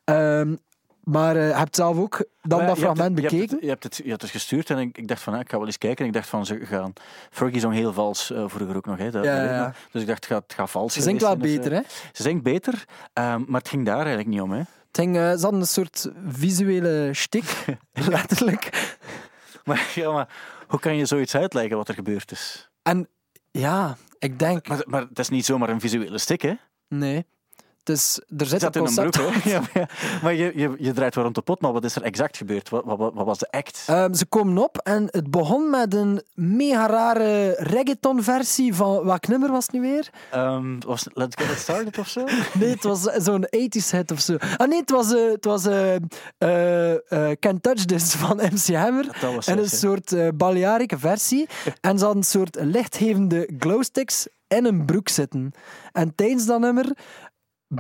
Ehm, maar eh, je hebt zelf ook dan ja, dat je fragment het- je bekeken. Je hebt, het, je hebt het gestuurd en ik, ik dacht van, ah, ik ga wel eens kijken. En ik dacht van, ze gaan... Fergie zong heel vals eh, vroeger ook nog. Hè, dat, Ja, ja. Dus ik dacht, het gaat, gaat vals Ze zingt wel zo. beter, hè? Ze zingt beter, ehm, maar het ging daar eigenlijk niet om. Hè. Het ging, eh, ze hadden een soort visuele stik, *laughs* *laughs* letterlijk. Maar, ja, maar hoe kan je zoiets uitleggen wat er gebeurd is? En ja, ik denk... Maar, maar het is niet zomaar een visuele stick, hè? Nee. Dus er Het zit zat een in een broek, hè? *laughs* Ja, *laughs* maar, je, je, je draait wel rond de pot, maar wat is er exact gebeurd? Wat, wat, wat was de act? Ehm, ze komen op en het begon met een mega rare reggaeton-versie van... Welk nummer was het nu weer? Ehm, was Let's Get It Started of zo? *laughs* Nee, het was zo'n 80s hit of zo. Ah nee, het was, eh, het was eh eh, eh, Can't Touch This van MC Hammer. Dat was En een soort eh Balearica versie. En ze hadden een soort lichtgevende glowsticks in een broek zitten. En tijdens dat nummer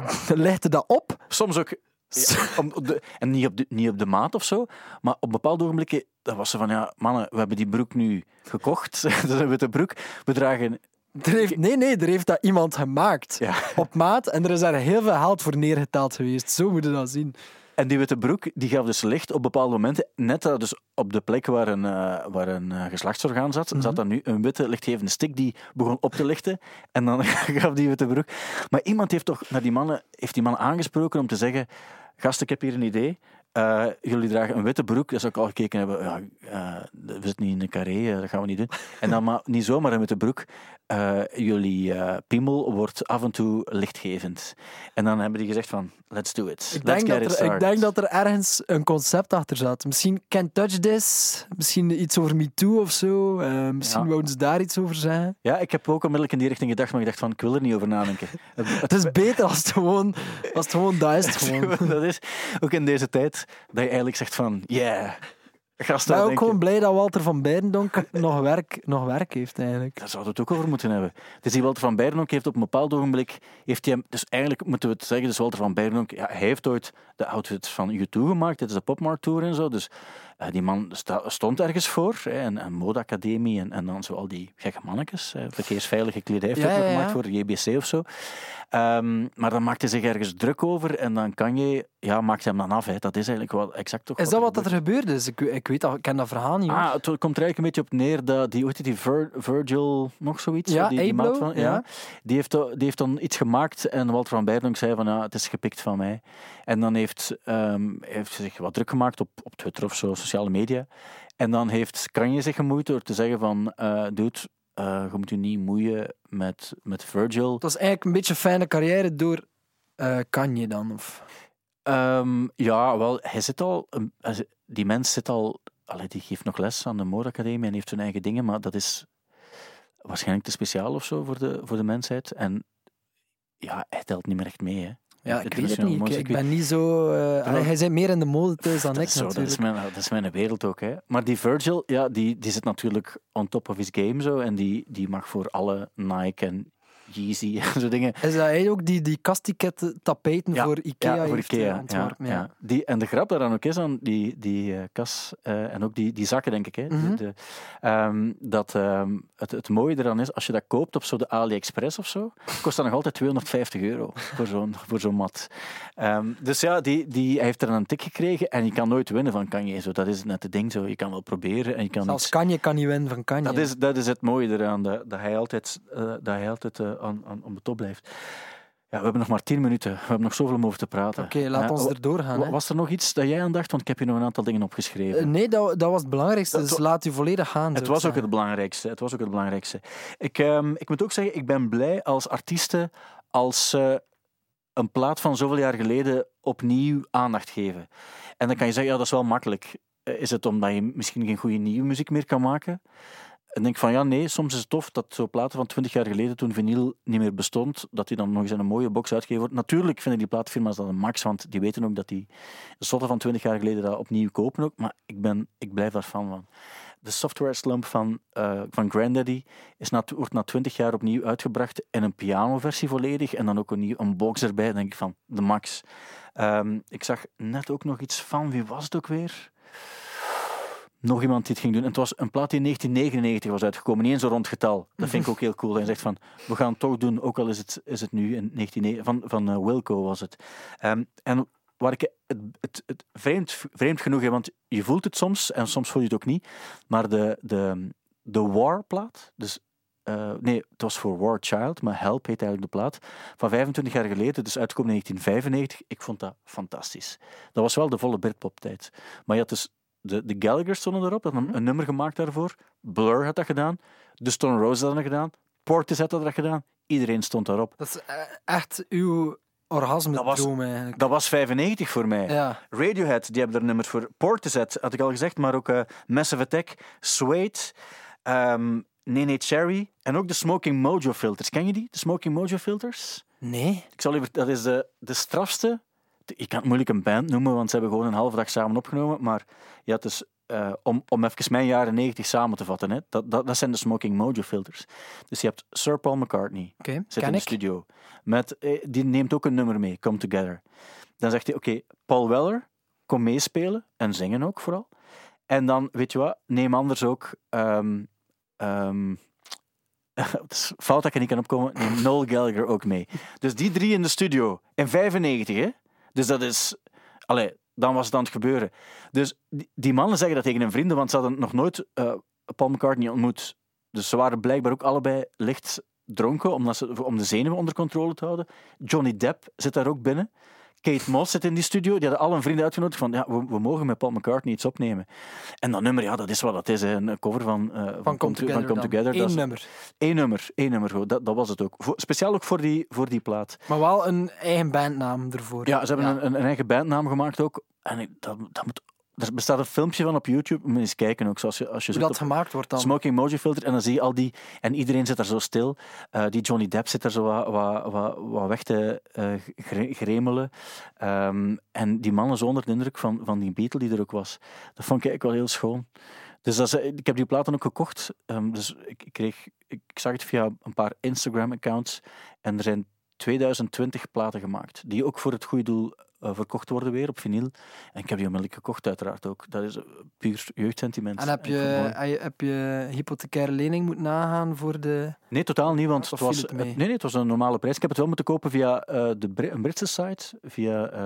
*laughs* lichtte dat op. Soms ook... Ja, *laughs* om, op de, en niet op, de, niet op de maat of zo, maar op bepaalde ogenblikken dan was ze van, ja, mannen, we hebben die broek nu gekocht. Dat is een witte broek. We dragen Er heeft, nee, nee, er heeft dat iemand gemaakt. Ja. Op maat. En er is daar heel veel geld voor neergetaald geweest. Zo moet je dat zien. En die witte broek die gaf dus licht op bepaalde momenten. Net uh, dus op de plek waar een, uh, waar een uh, geslachtsorgaan zat, zat dan nu een witte lichtgevende stick die begon op te lichten. En dan *laughs* gaf die witte broek. Maar iemand heeft toch naar die mannen, heeft die mannen aangesproken om te zeggen: Gast, ik heb hier een idee. Uh, jullie dragen een witte broek, dat zou ik al gekeken hebben. Ja, uh, we zitten niet in een carré, uh, dat gaan we niet doen. En dan maar, niet zomaar een witte broek. jullie piemel wordt af en toe lichtgevend. En dan hebben die gezegd van, let's do it. Ik let's denk, dat er, ik denk dat er ergens een concept achter zat. Misschien Can't Touch This, misschien iets over Me Too of zo. misschien ja. wouden ze daar iets over zeggen. Ja, ik heb ook onmiddellijk in die richting gedacht, maar ik dacht van, ik wil er niet over nadenken. *laughs* het is beter als het gewoon, als het gewoon dat is. *laughs* Het gewoon. dat is, ook in deze tijd dat je eigenlijk zegt van, yeah. Ik ben ook gewoon blij dat Walter van Beirendonk *laughs* nog, werk, nog werk heeft eigenlijk. Daar zouden we het ook over moeten hebben. Dus die Walter van Beirendonk heeft op een bepaald ogenblik... Heeft hij, dus eigenlijk moeten we het zeggen, dus Walter van Beirendonk... Ja, hij heeft ooit de outfits van U2 gemaakt. Dit is de Popmart Tour en zo. Dus die man stond ergens voor. Hè, en een modeacademie en, en dan zo al die gekke mannetjes. Verkeersveilige kledij heeft ja, ja, gemaakt voor de JBC of zo. Um, maar dan maakt hij zich ergens druk over en dan kan je... Ja, maakt hem dan af. Hè. Dat is eigenlijk wel exact toch Is dat wat er gebeurd is? Ik, ik weet dat, ik ken dat verhaal niet. Ah, het komt er eigenlijk een beetje op neer dat die, hoe heet die Vir, Virgil, nog zoiets? Ja, die, van, ja. Die, heeft, die heeft dan iets gemaakt en Walter van Beirendonk zei van ja, het is gepikt van mij. En dan heeft, um, heeft zich wat druk gemaakt op, op Twitter of zo, sociale media. En dan heeft Kanye zich gemoeid door te zeggen van uh, dude, uh, je moet je niet moeien met, met Virgil. Dat is eigenlijk een beetje een fijne carrière door uh, Kanye dan? Of? Um, ja, wel, hij zit al, die mens zit al, allee, die geeft nog les aan de modeacademie en heeft zijn eigen dingen, maar dat is waarschijnlijk te speciaal of zo voor de, voor de mensheid. En ja, hij telt niet meer echt mee, hè. Ja, ik weet het niet. Ik, ik, ben niet zo... Uh, allee, hij zit meer in de mode thuis dan ik zo, natuurlijk. Dat is, mijn, dat is mijn wereld ook. Hè. Maar die Virgil, ja, die, die zit natuurlijk on top of his game zo. En die, die mag voor alle Nike en Yeezy *laughs* en zo dingen. Is dat ook die, die kastiketten tapijten ja, voor Ikea ja, voor Ikea, ontworpen? Ja, ja. Die, en de grap daaraan ook is aan die, die uh, kas uh, en ook die, die zakken, denk ik. Hè, Mhm. de, de, um, dat um, het, het mooie eraan is, als je dat koopt op zo de AliExpress of zo, kost dat nog altijd 250 euro voor zo'n voor zo'n mat. Um, dus ja, die, die, hij heeft er een tik gekregen en je kan nooit winnen van Kanye. Zo, dat is net het ding. Zo. Je kan wel proberen en je kan Zelfs iets... Kanye kan niet winnen van Kanye. Dat is, dat is het mooie eraan, dat, dat hij altijd, uh, dat hij altijd aan, aan, op de top blijft. Ja, we hebben nog maar tien minuten. We hebben nog zoveel om over te praten. Oké, okay, laat ons erdoor gaan. Hè. Was er nog iets dat jij aan dacht? Want ik heb hier nog een aantal dingen opgeschreven. Uh, nee, dat, dat was het belangrijkste. Dus laat u volledig gaan. Het was ook het belangrijkste. Het was ook het belangrijkste. Ik, um, ik moet ook zeggen, ik ben blij als artiesten als uh, een plaat van zoveel jaar geleden opnieuw aandacht geven. En dan kan je zeggen, ja, dat is wel makkelijk. Uh, is het omdat je misschien geen goede nieuwe muziek meer kan maken? En denk van ja, nee, soms is het tof dat zo'n platen van 20 jaar geleden, toen vinyl niet meer bestond, dat die dan nog eens in een mooie box uitgegeven wordt. Natuurlijk vinden die platenfirma's dat een max, want die weten ook dat die de zotten van 20 jaar geleden dat opnieuw kopen ook. Maar ik, ben, ik blijf daar van. De software slump van, uh, van Grandaddy is na, wordt na 20 jaar opnieuw uitgebracht in een pianoversie volledig en dan ook een, een box erbij. Denk ik van de max. Um, ik zag net ook nog iets van, wie was het ook weer? Nog iemand die het ging doen. En het was een plaat die in 1999 was uitgekomen, niet eens een rond getal. Dat vind ik ook heel cool. Hij zegt van, we gaan het toch doen, ook al is het, is het nu in 19, van, van uh, Wilco was het. Um, en waar ik het, het, het vreemd, vreemd genoeg heb, want je voelt het soms, en soms voel je het ook niet, maar de, de, de War-plaat, dus uh, nee, het was voor War Child, maar Help heet eigenlijk de plaat, van 25 jaar geleden, dus uitgekomen in 1995. Ik vond dat fantastisch. Dat was wel de volle Britpop-tijd. Maar je had dus de, de Gallagher stonden erop, dat een, een, nummer gemaakt daarvoor. Blur had dat gedaan. De Stone Roses hadden dat gedaan. Portis had dat gedaan. Iedereen stond daarop. Dat is echt uw orgasme dat was, droom eigenlijk. Dat was 95 voor mij. Ja. Radiohead, die hebben er nummers voor. Portishead, had ik al gezegd, maar ook uh, Massive Attack, Suede, um, Nene Cherry en ook de Smoking Mojo filters. Ken je die? De Smoking Mojo filters? Nee. Ik zal even, dat is de, de strafste ik kan het moeilijk een band noemen, want ze hebben gewoon een halve dag samen opgenomen. Maar ja, dus, uh, om, om even mijn jaren 90 samen te vatten, hè, dat, dat, dat zijn de Smoking Mojo filters. Dus je hebt Sir Paul McCartney, okay, zit in de ik. studio. Met, die neemt ook een nummer mee, Come Together. Dan zegt hij, oké, okay, Paul Weller, kom meespelen en zingen ook vooral. En dan, weet je wat, neem anders ook um, um, *laughs* het is fout dat ik er niet kan opkomen, neemt Noel Gallagher ook mee. Dus die drie in de studio, in 95, hè? Dus dat is... Allee, dan was het aan het gebeuren. Dus die, mannen zeggen dat tegen hun vrienden, want ze hadden nog nooit eh, Paul McCartney ontmoet. Dus ze waren blijkbaar ook allebei licht dronken, omdat ze, om de zenuwen onder controle te houden. Johnny Depp zit daar ook binnen. Kate Moss zit in die studio. Die hadden al een vrienden uitgenodigd van, ja, we, we mogen met Paul McCartney iets opnemen. En dat nummer, ja, dat is wat dat is. Hè. Een cover van, eh, Van Come Together. van Come. Together. Eén Dat is- nummer. Eén nummer, één nummer. Dat, dat was het ook. Voor- speciaal ook voor die, voor die plaat. Maar wel een eigen bandnaam ervoor. Ja, ze hebben Een, een, een eigen bandnaam gemaakt ook. En ik- dat, dat moet, er bestaat een filmpje van op YouTube. Moet je eens kijken ook. Zoals je, als je Hoe dat gemaakt wordt dan. Smoking Emoji Filter. En dan zie je al die... En iedereen zit daar zo stil. Eh, die Johnny Depp zit daar zo wat, wat, wat, wat weg te eh, gre- gremelen. Ehm, en die man is onder de indruk van, van die Beatle die er ook was. Dat vond ik eigenlijk wel heel schoon. Dus dat is, ik heb die platen ook gekocht. Ehm, dus ik, ik, kreeg, ik zag het via een paar Instagram-accounts. En er zijn 2020 platen gemaakt. Die ook voor het goede doel eh, verkocht worden weer op vinyl. En ik heb die onmiddellijk gekocht, uiteraard ook. Dat is eh, puur jeugdsentiment. En heb je, mooi. heb je- hypothecaire lening moeten nagaan voor de... Nee, totaal niet, want het was, het nee, nee, het was een normale prijs. Ik heb het wel moeten kopen via eh, de een Britse site. Via, eh,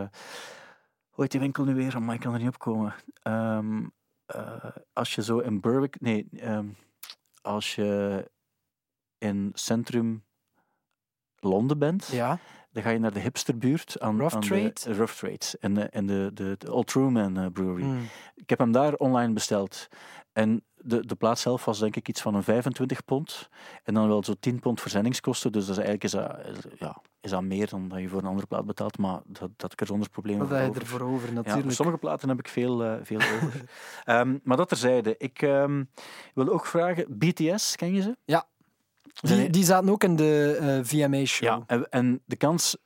hoe heet die winkel nu weer? Maar ik kan er niet op komen. Ehm, eh, als je zo in Berwick... Nee, ehm, als je in centrum Londen bent, Ja. Dan ga je naar de hipsterbuurt aan, Rough aan Trade? de Rough Trade en de, en de, de, de Old Truman eh, Brewery. Hmm. Ik heb hem daar online besteld. En de, de plaat zelf was denk ik iets van een 25 pond. En dan wel zo 10 pond verzendingskosten. Dus dat is eigenlijk is dat, ja, is dat meer dan dat je voor een andere plaat betaalt. Maar dat, dat ik er zonder problemen Wat heb je ervoor over, natuurlijk. sommige platen heb ik veel, eh, veel *laughs* over. Ehm, maar dat terzijde. Ik ehm, wil ook vragen, BTS, ken je ze? Ja. Die, die zaten ook in de eh, VMA-show. Ja, en, en de kans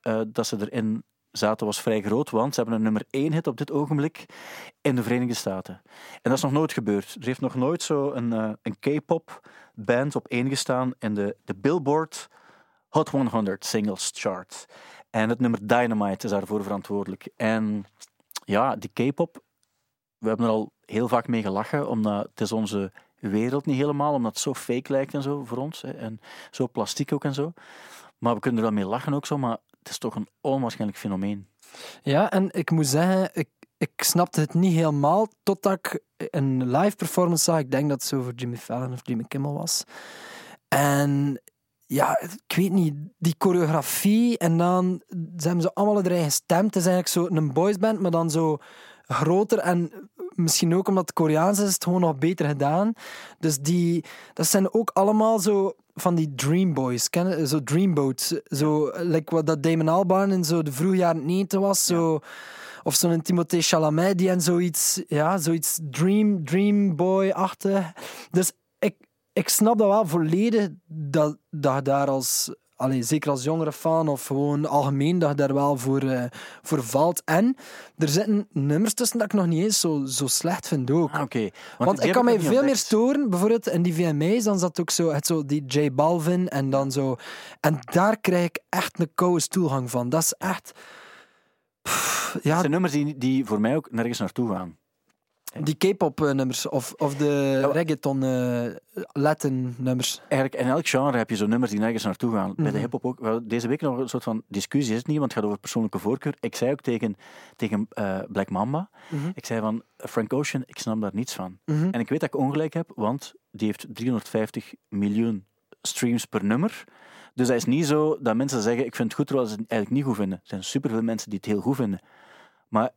eh, dat ze erin zaten was vrij groot, want ze hebben een nummer 1 hit op dit ogenblik in de Verenigde Staten. En dat is nog nooit gebeurd. Er heeft nog nooit zo een, eh, een K-pop band op één gestaan in de, de Billboard Hot 100 Singles Chart. En het nummer Dynamite is daarvoor verantwoordelijk. En ja, die K-pop, we hebben er al heel vaak mee gelachen, omdat het is onze wereld niet helemaal, omdat het zo fake lijkt en zo voor ons. Hè, en zo plastiek ook en zo. Maar we kunnen er wel mee lachen ook zo, maar het is toch een onwaarschijnlijk fenomeen. Ja, en ik moet zeggen, ik, ik snapte het niet helemaal totdat ik een live performance zag. Ik denk dat het zo voor Jimmy Fallon of Jimmy Kimmel was. En ja, ik weet niet, die choreografie en dan hebben ze allemaal eigen stem. Het is eigenlijk zo een boysband, maar dan zo groter en misschien ook omdat het Koreaans is, het gewoon nog beter gedaan. Dus die, dat zijn ook allemaal zo van die Dream Boys, kennen zo Dreamboats, zo like wat dat Damon Albarn in zo de vroege jaren 90 was, zo of zo'n Timothée Chalamet die en zoiets, ja, zoiets Dream Dream Boy-achtig. Dus ik, ik snap dat wel volledig dat, dat daar als Allee, zeker als jongere fan of gewoon algemeen dat je daar wel voor, eh, voor valt. En er zitten nummers tussen dat ik nog niet eens zo, zo slecht vind ook. Ah, Oké. Want ik kan mij veel meer storen, bijvoorbeeld in die VMA's, dan zat ook zo, het zo die J Balvin en dan zo. En daar krijg ik echt een koude stoelgang van. Dat is echt. Pff, ja, zijn nummers die, die voor mij ook nergens naartoe gaan. Die K-pop eh, nummers of, of de Ja. reggaeton eh, Latin nummers. Eigenlijk in elk genre heb je zo nummers die nergens naartoe gaan. Bij de Mhm. hip-hop ook. Deze week nog een soort van discussie is het niet, want het gaat over persoonlijke voorkeur. Ik zei ook tegen, tegen eh, Black Mamba, Mhm. ik zei van Frank Ocean, ik snap daar niets van. Mhm. En ik weet dat ik ongelijk heb, want die heeft 350 miljoen streams per nummer. Dus dat is niet zo dat mensen zeggen, ik vind het goed, terwijl ze het eigenlijk niet goed vinden. Er zijn superveel mensen die het heel goed vinden. Maar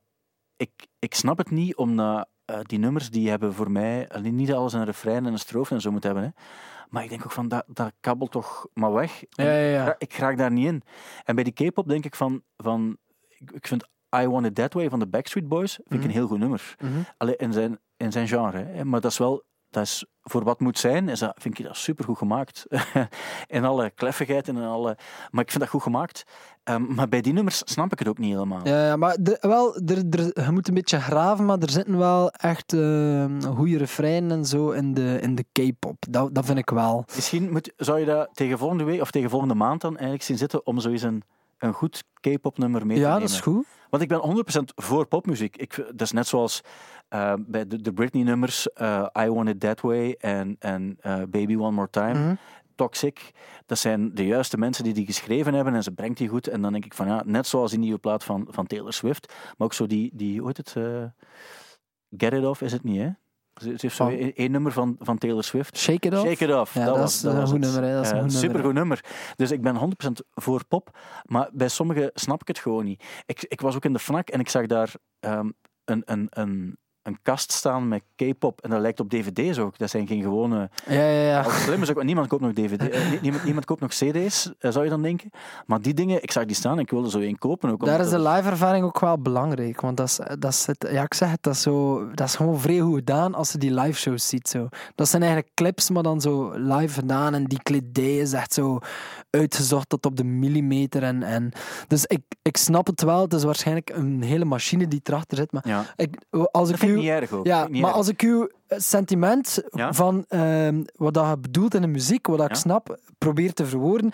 ik, ik snap het niet, omdat eh, die nummers die hebben voor mij niet alles een refrein en een strofe en zo moeten hebben. Hè. Maar ik denk ook van, dat, dat kabbelt toch maar weg. Ja, ja, ja. ik ra- Ik raak daar niet in. En bij die K-pop denk ik van, van ik, vind I Want It That Way van de Backstreet Boys vind ik Mhm. een heel goed nummer. Mhm. Allee, in, zijn, in zijn genre. Hè. Maar dat is wel, dat is, voor wat moet zijn, is dat, vind ik dat supergoed gemaakt. *laughs* in alle kleffigheid en in alle... Maar ik vind dat goed gemaakt. Ehm, maar bij die nummers snap ik het ook niet helemaal. Ja, ja, maar de, wel, je moet een beetje graven, maar er zitten wel echt uh, goede refreinen en zo in de, in de K-pop. Dat, dat vind ik wel. Misschien moet, zou je dat tegen volgende week of tegen volgende maand dan eigenlijk zien zitten om zoiets een, een goed K-pop nummer mee te Ja, nemen. dat is goed. Want ik ben 100% voor popmuziek. Ik, dat is net zoals uh, bij de, de Britney-nummers uh, I Want It That Way en, en uh, Baby One More Time. Mhm. Toxic, dat zijn de juiste mensen die die geschreven hebben en ze brengt die goed. En dan denk ik van ja, net zoals die nieuwe plaat van, van Taylor Swift, maar ook zo die, die hoe heet het, eh, Get It Off is het niet, hè? Ze, heeft zo Van- één nummer van, van Taylor Swift. Shake It Off. Shake It Off. Ja, dat, dat was, een goed nummer, hè. Dat is een goed supergoed nummer. Dus ik ben 100% voor pop, maar bij sommigen snap ik het gewoon niet. Ik, ik was ook in de FNAC en ik zag daar ehm, een, een, een, een kast staan met K-pop en dat lijkt op dvd's ook. Dat zijn geen gewone... Ja, ja, ja. Probleem is ook, niemand koopt nog dvd, eh, nie- niemand, niemand koopt nog cd's, eh, zou je dan denken. Maar die dingen, ik zag die staan en ik wilde zo één kopen. Ook, Daar is de dat- live ervaring ook wel belangrijk. Want dat is, dat is het, ja, ik zeg het, dat is, zo, dat is gewoon vrij goed gedaan als je die live shows ziet. Zo. Dat zijn eigenlijk clips, maar dan zo live gedaan. En die kledij is echt zo uitgezocht tot op de millimeter. En, en, dus ik, ik snap het wel. Het is waarschijnlijk een hele machine die erachter zit. Maar Ja, ik, als ik niet erg ook. ja, maar erg. als ik uw sentiment Ja? van ehm, wat dat je bedoelt in de muziek, wat dat ik snap, probeer te verwoorden,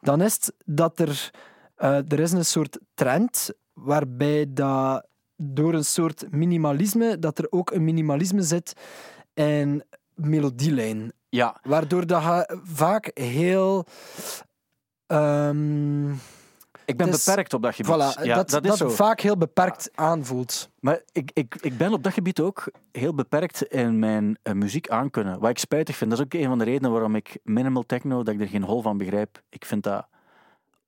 dan is het dat er, eh, er is een soort trend waarbij dat door een soort minimalisme, dat er ook een minimalisme zit in melodielijn. Ja, Waardoor dat je vaak heel... ehm, ik ben is- beperkt op dat gebied. voilà, ja, dat, dat, dat, zo. vaak heel beperkt aanvoelt. Maar ik, ik, ik ben op dat gebied ook heel beperkt in mijn eh, muziek aankunnen. Wat ik spijtig vind, dat is ook een van de redenen waarom ik minimal techno, dat ik er geen hol van begrijp. Ik vind dat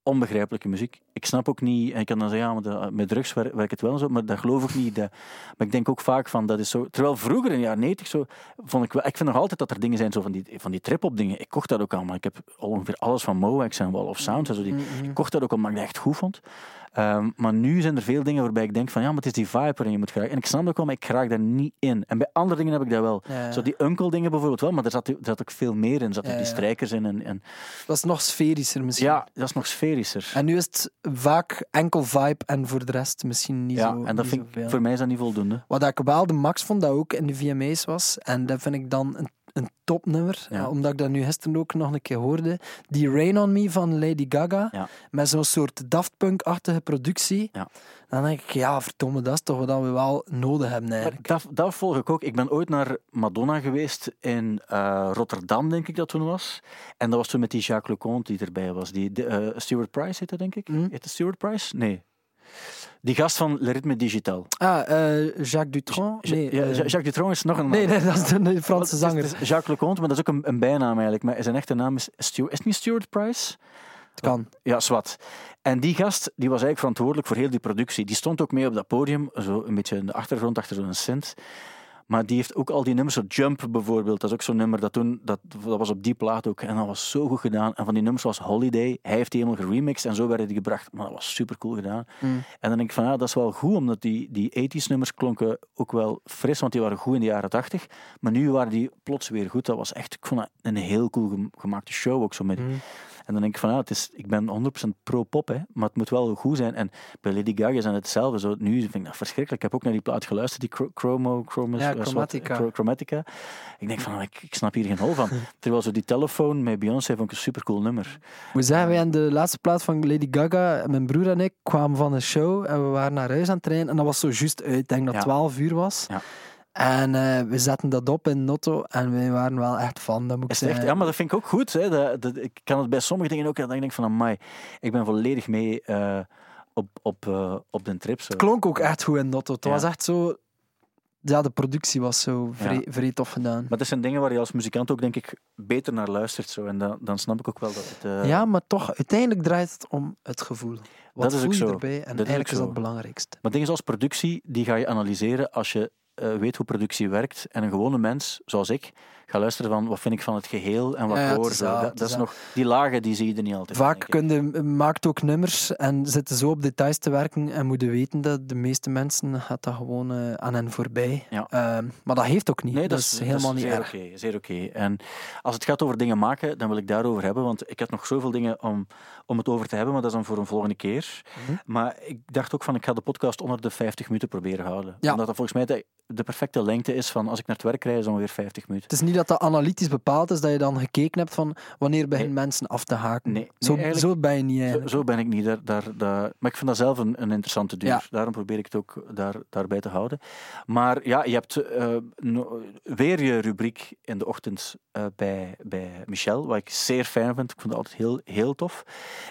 onbegrijpelijke muziek. Ik snap ook niet, en ik kan dan zeggen, ja, maar dat- met drugs werkt het wel zo, maar dat geloof ik niet. Dat, maar ik denk ook vaak van, dat is zo... Terwijl vroeger, in de jaren 90, zo, vond ik wel... Ik vind nog altijd dat er dingen zijn, zo van die, van die trip-hop dingen. Ik kocht dat ook allemaal. Ik heb ongeveer alles van Moex en Wall of Sound en zo. Die, ik kocht dat ook omdat ik dat echt goed vond. Ehm, maar nu zijn er veel dingen waarbij ik denk van ja, maar het is die vibe waarin je moet geraken. En ik snap dat wel, maar ik raak daar niet in. En bij andere dingen heb ik dat wel. Ja. Zo die uncle dingen bijvoorbeeld wel, maar er zat, er zat ook veel meer in. Er zaten Ja, die ja. strijkers in. En, en, Dat is nog sferischer misschien. ja, dat is nog sferischer. En nu is het vaak enkel vibe en voor de rest misschien niet ja, zo en dat vind ik, voor mij is dat niet voldoende. Wat ik wel de max vond, dat ook in de VMA's was. En dat vind ik dan een, een topnummer. Ja. eh, Omdat ik dat nu gisteren ook nog een keer hoorde. Die Rain On Me van Lady Gaga. Ja. Met zo'n soort Daft Punk-achtige productie. Ja. Dan denk ik, ja, verdomme, dat is toch wat we wel nodig hebben eigenlijk. dat, dat volg ik ook. Ik ben ooit naar Madonna geweest in eh, Rotterdam, denk ik dat toen was. En dat was toen met die Jacques Leconte die erbij was. Die, de, eh, Stuart Price heette, denk ik. Hm. Heette Stuart Price? Nee. Die gast van Le Ritme Digital. Ah, eh, Jacques Dutronc? Ja, Nee, ja, eh, Jacques Dutronc is nog een nee, nee, dat is de, de Franse zanger. het is Jacques Leconte, maar dat is ook een, een bijnaam eigenlijk. Maar zijn echte naam is Stuart. Is het niet Stuart Price? Het kan. Ja, zwart. En die gast die was eigenlijk verantwoordelijk voor heel die productie. Die stond ook mee op dat podium, zo een beetje in de achtergrond, achter zo'n synth. Maar die heeft ook al die nummers, zo Jump bijvoorbeeld, dat is ook zo'n nummer dat toen, dat, dat was op die plaat ook. En dat was zo goed gedaan. En van die nummers was Holiday, hij heeft die helemaal geremixed en zo werden die gebracht. Maar dat was super cool gedaan. Mm. En dan denk ik van, ja, dat is wel goed, omdat die, die 80s nummers klonken ook wel fris, want die waren goed in de jaren 80. Maar nu waren die plots weer goed. Dat was echt, ik vond dat een heel cool gem- gemaakte show ook zo met. Mm. En dan denk ik van, ja, het is, ik ben 100% pro-pop, hè, maar het moet wel goed zijn. En bij Lady Gaga is het hetzelfde. Zo, nu vind ik dat verschrikkelijk. Ik heb ook naar die plaat geluisterd, die Chro- Chromo, Chromos, Ja, eh, Chromatica. Chro- Chromatica. Ik denk van, ik, ik snap hier geen hol van. *laughs* Terwijl zo die telefoon met Beyoncé vond ik een supercool nummer. Moet zeggen, wij aan de laatste plaat van Lady Gaga, mijn broer en ik kwamen van een show en we waren naar huis aan het trainen en dat was zo juist uit. Ik denk dat Ja. het 12 uur was. Ja. En eh, we zetten dat op in Notto en wij waren wel echt fan, dat moet ik het echt, zeggen. ja, maar dat vind ik ook goed. Hè. Dat, dat, ik kan het bij sommige dingen ook, dat ik denk van, amai, ik ben volledig mee eh, op, op, eh, op de trip. Zo. Het klonk ook echt goed in Notto. Het Ja. was echt zo... Ja, de productie was zo vrij, vrij tof gedaan. Maar dat zijn dingen waar je als muzikant ook, denk ik, beter naar luistert. Zo. En dan, dan snap ik ook wel dat het... Ja, maar toch, uiteindelijk draait het om het gevoel. Wat Dat is voel ook je zo. erbij? En Dat is eigenlijk is dat het belangrijkste. Maar dingen zoals productie, die ga je analyseren als je eh, weet hoe productie werkt. En een gewone mens, zoals ik, ga luisteren van wat vind ik van het geheel en wat Ja, hoor. is dat, Dat, dat is is dat. nog, die lagen die zie je er niet altijd. Vaak denk ik. kun je, maakt ook nummers en zitten zo op details te werken en moeten weten dat de meeste mensen gaat dat gewoon eh, aan hen voorbij. Ja. Ehm, maar dat heeft ook niet. Nee, dat, is helemaal niet zeer erg. oké. zeer oké. En als het gaat over dingen maken, dan wil ik daarover hebben, want ik heb nog zoveel dingen om, om het over te hebben, maar dat is dan voor een volgende keer. Mhm. Maar ik dacht ook van, ik ga de podcast onder de 50 minuten proberen houden. Ja. Omdat dat volgens mij, dat- de perfecte lengte is van als ik naar het werk rijd, is ongeveer 50 minuten. Het is niet dat dat analytisch bepaald is, dat je dan gekeken hebt van wanneer beginnen mensen af te haken. Nee, zo, zo ben je niet Zo, ben ik niet. Daar, daar, daar, maar ik vind dat zelf een, een interessante duur. Ja. Daarom probeer ik het ook daar, daarbij te houden. Maar ja, je hebt eh, no- weer je rubriek in de ochtend eh, bij, bij Michel, wat ik zeer fijn vind. Ik vond het altijd heel, heel tof.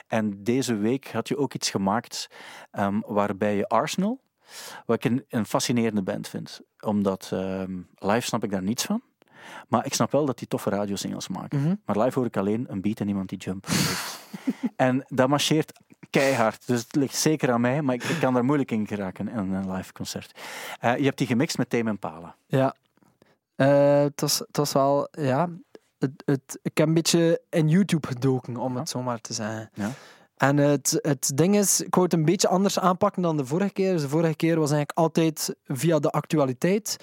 En deze week had je ook iets gemaakt ehm, waarbij je Arsenal, wat ik een, een fascinerende band vind. Omdat ehm, live snap ik daar niets van. Maar ik snap wel dat die toffe radiosingles maken. Mhm. Maar live hoor ik alleen een beat en iemand die jump *laughs* en dat marcheert keihard. Dus het ligt zeker aan mij, maar ik, ik kan daar moeilijk in geraken in een live concert. Eh, je hebt die gemixt met Tame Impala. Ja. Eh, het, was, het was wel, ja. Het, het, ik heb een beetje in YouTube gedoken, om het zo maar te zeggen. Ja. En het, het ding is, ik wou het een beetje anders aanpakken dan de vorige keer. Dus de vorige keer was eigenlijk altijd via de actualiteit.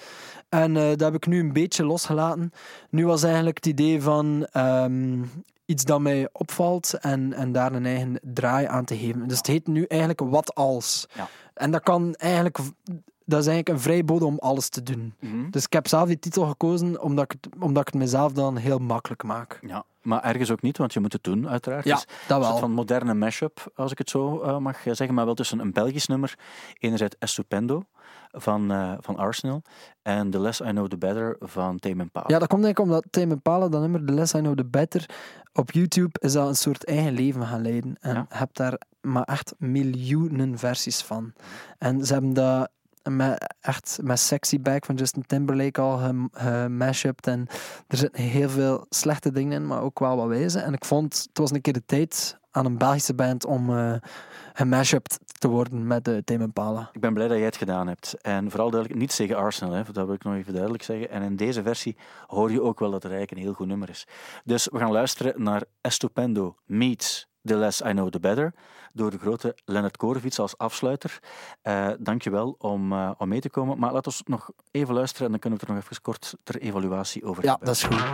En eh, dat heb ik nu een beetje losgelaten. Nu was eigenlijk het idee van ehm, iets dat mij opvalt en, en daar een eigen draai aan te geven. Dus het heet nu eigenlijk Wat Als. Ja. En dat kan eigenlijk... Dat is eigenlijk een vrijbode om alles te doen. Dus ik heb zelf die titel gekozen omdat ik het, omdat ik het mezelf dan heel makkelijk maak. Ja, maar ergens ook niet, want je moet het doen, uiteraard. Ja, Dus dat een soort wel. van moderne mashup, als ik het zo eh, mag zeggen, maar wel tussen een Belgisch nummer, enerzijds Estupendo van, eh, van Arsenal en The Less I Know The Better van Tame Impala. Ja, dat komt denk ik omdat Tame Impala, dat nummer The Less I Know The Better, op YouTube is dat een soort eigen leven gaan leiden. En Ja. je hebt daar maar echt miljoenen versies van. En ze hebben dat met, echt met Sexy Back van Justin Timberlake al gem- gemashupt. En er zitten heel veel slechte dingen in, maar ook wel wat wijze. En ik vond, het was een keer de tijd aan een Belgische band om eh gemashupt te worden met de Tame. Ik ben blij dat jij het gedaan hebt. En vooral duidelijk, niet tegen Arsenal, hè, dat wil ik nog even duidelijk zeggen. En in deze versie hoor je ook wel dat het eigenlijk een heel goed nummer is. Dus we gaan luisteren naar Estupendo meets The Less I Know The Better door de grote Leonard Korevits als afsluiter. Eh dankjewel om, eh, om mee te komen. Maar laten we nog even luisteren en dan kunnen we er nog even kort ter evaluatie over Ja, hebben. dat is goed.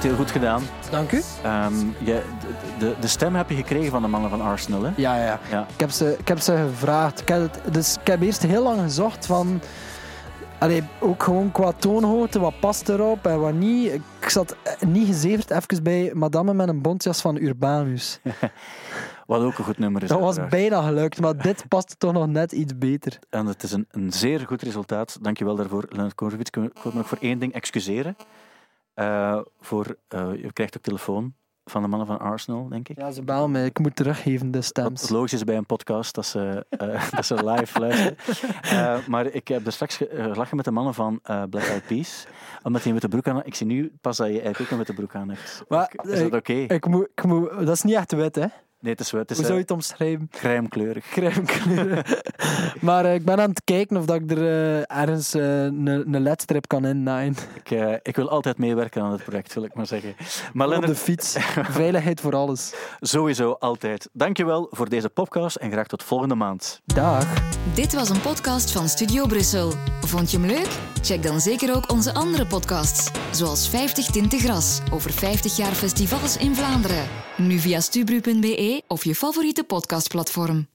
Vind het heel goed gedaan. Dank u. Ehm, je, de, de, stem heb je gekregen van de mannen van Arsenal, hè? Ja, ja, ja. Ik heb ze, ik heb ze gevraagd. Ik heb, het, dus ik heb eerst heel lang gezocht van... Allee, ook gewoon qua toonhoogte, wat past erop en wat niet. Ik zat niet gezeverd even bij madame met een bontjas van Urbanus. *laughs* Wat ook een goed nummer is. Dat was bijna gelukt, maar dit past toch nog net iets beter. En het is een, een zeer goed resultaat. Dankjewel daarvoor, Leonard Korvits. Ik wil me nog voor één ding excuseren. Eh, voor, eh, je krijgt ook telefoon van de mannen van Arsenal, denk ik. Ja, ze bellen mij. Ik moet teruggeven, de stems. logisch is bij een podcast, dat ze, eh, *laughs* dat ze live luisteren. Maar ik heb er straks ge- gelachen met de mannen van Black Eyed Peas, omdat die een witte broek aan Ik zie nu pas dat je eigenlijk ook een witte broek aan hebt. Maar, is dat oké? Ik moet, ik moet, dat is niet echt wit, hè? Nee, het is. Het is Hoe zou je eh, het omschrijven? crèmekleurig. Crèmekleuren. *laughs* maar eh, ik ben aan het kijken of dat ik er eh, ergens een ledstrip kan innaaien. Ik, eh, ik wil altijd meewerken aan het project, wil ik maar zeggen. Maar Op de fiets. *laughs* Veiligheid voor alles. sowieso altijd. Dankjewel voor deze podcast en graag tot volgende maand. Dag. Dit was een podcast van Studio Brussel. Vond je hem leuk? Check dan zeker ook onze andere podcasts, zoals 50 Tinten Gras over 50 jaar festivals in Vlaanderen. Nu via stubru.be of je favoriete podcastplatform.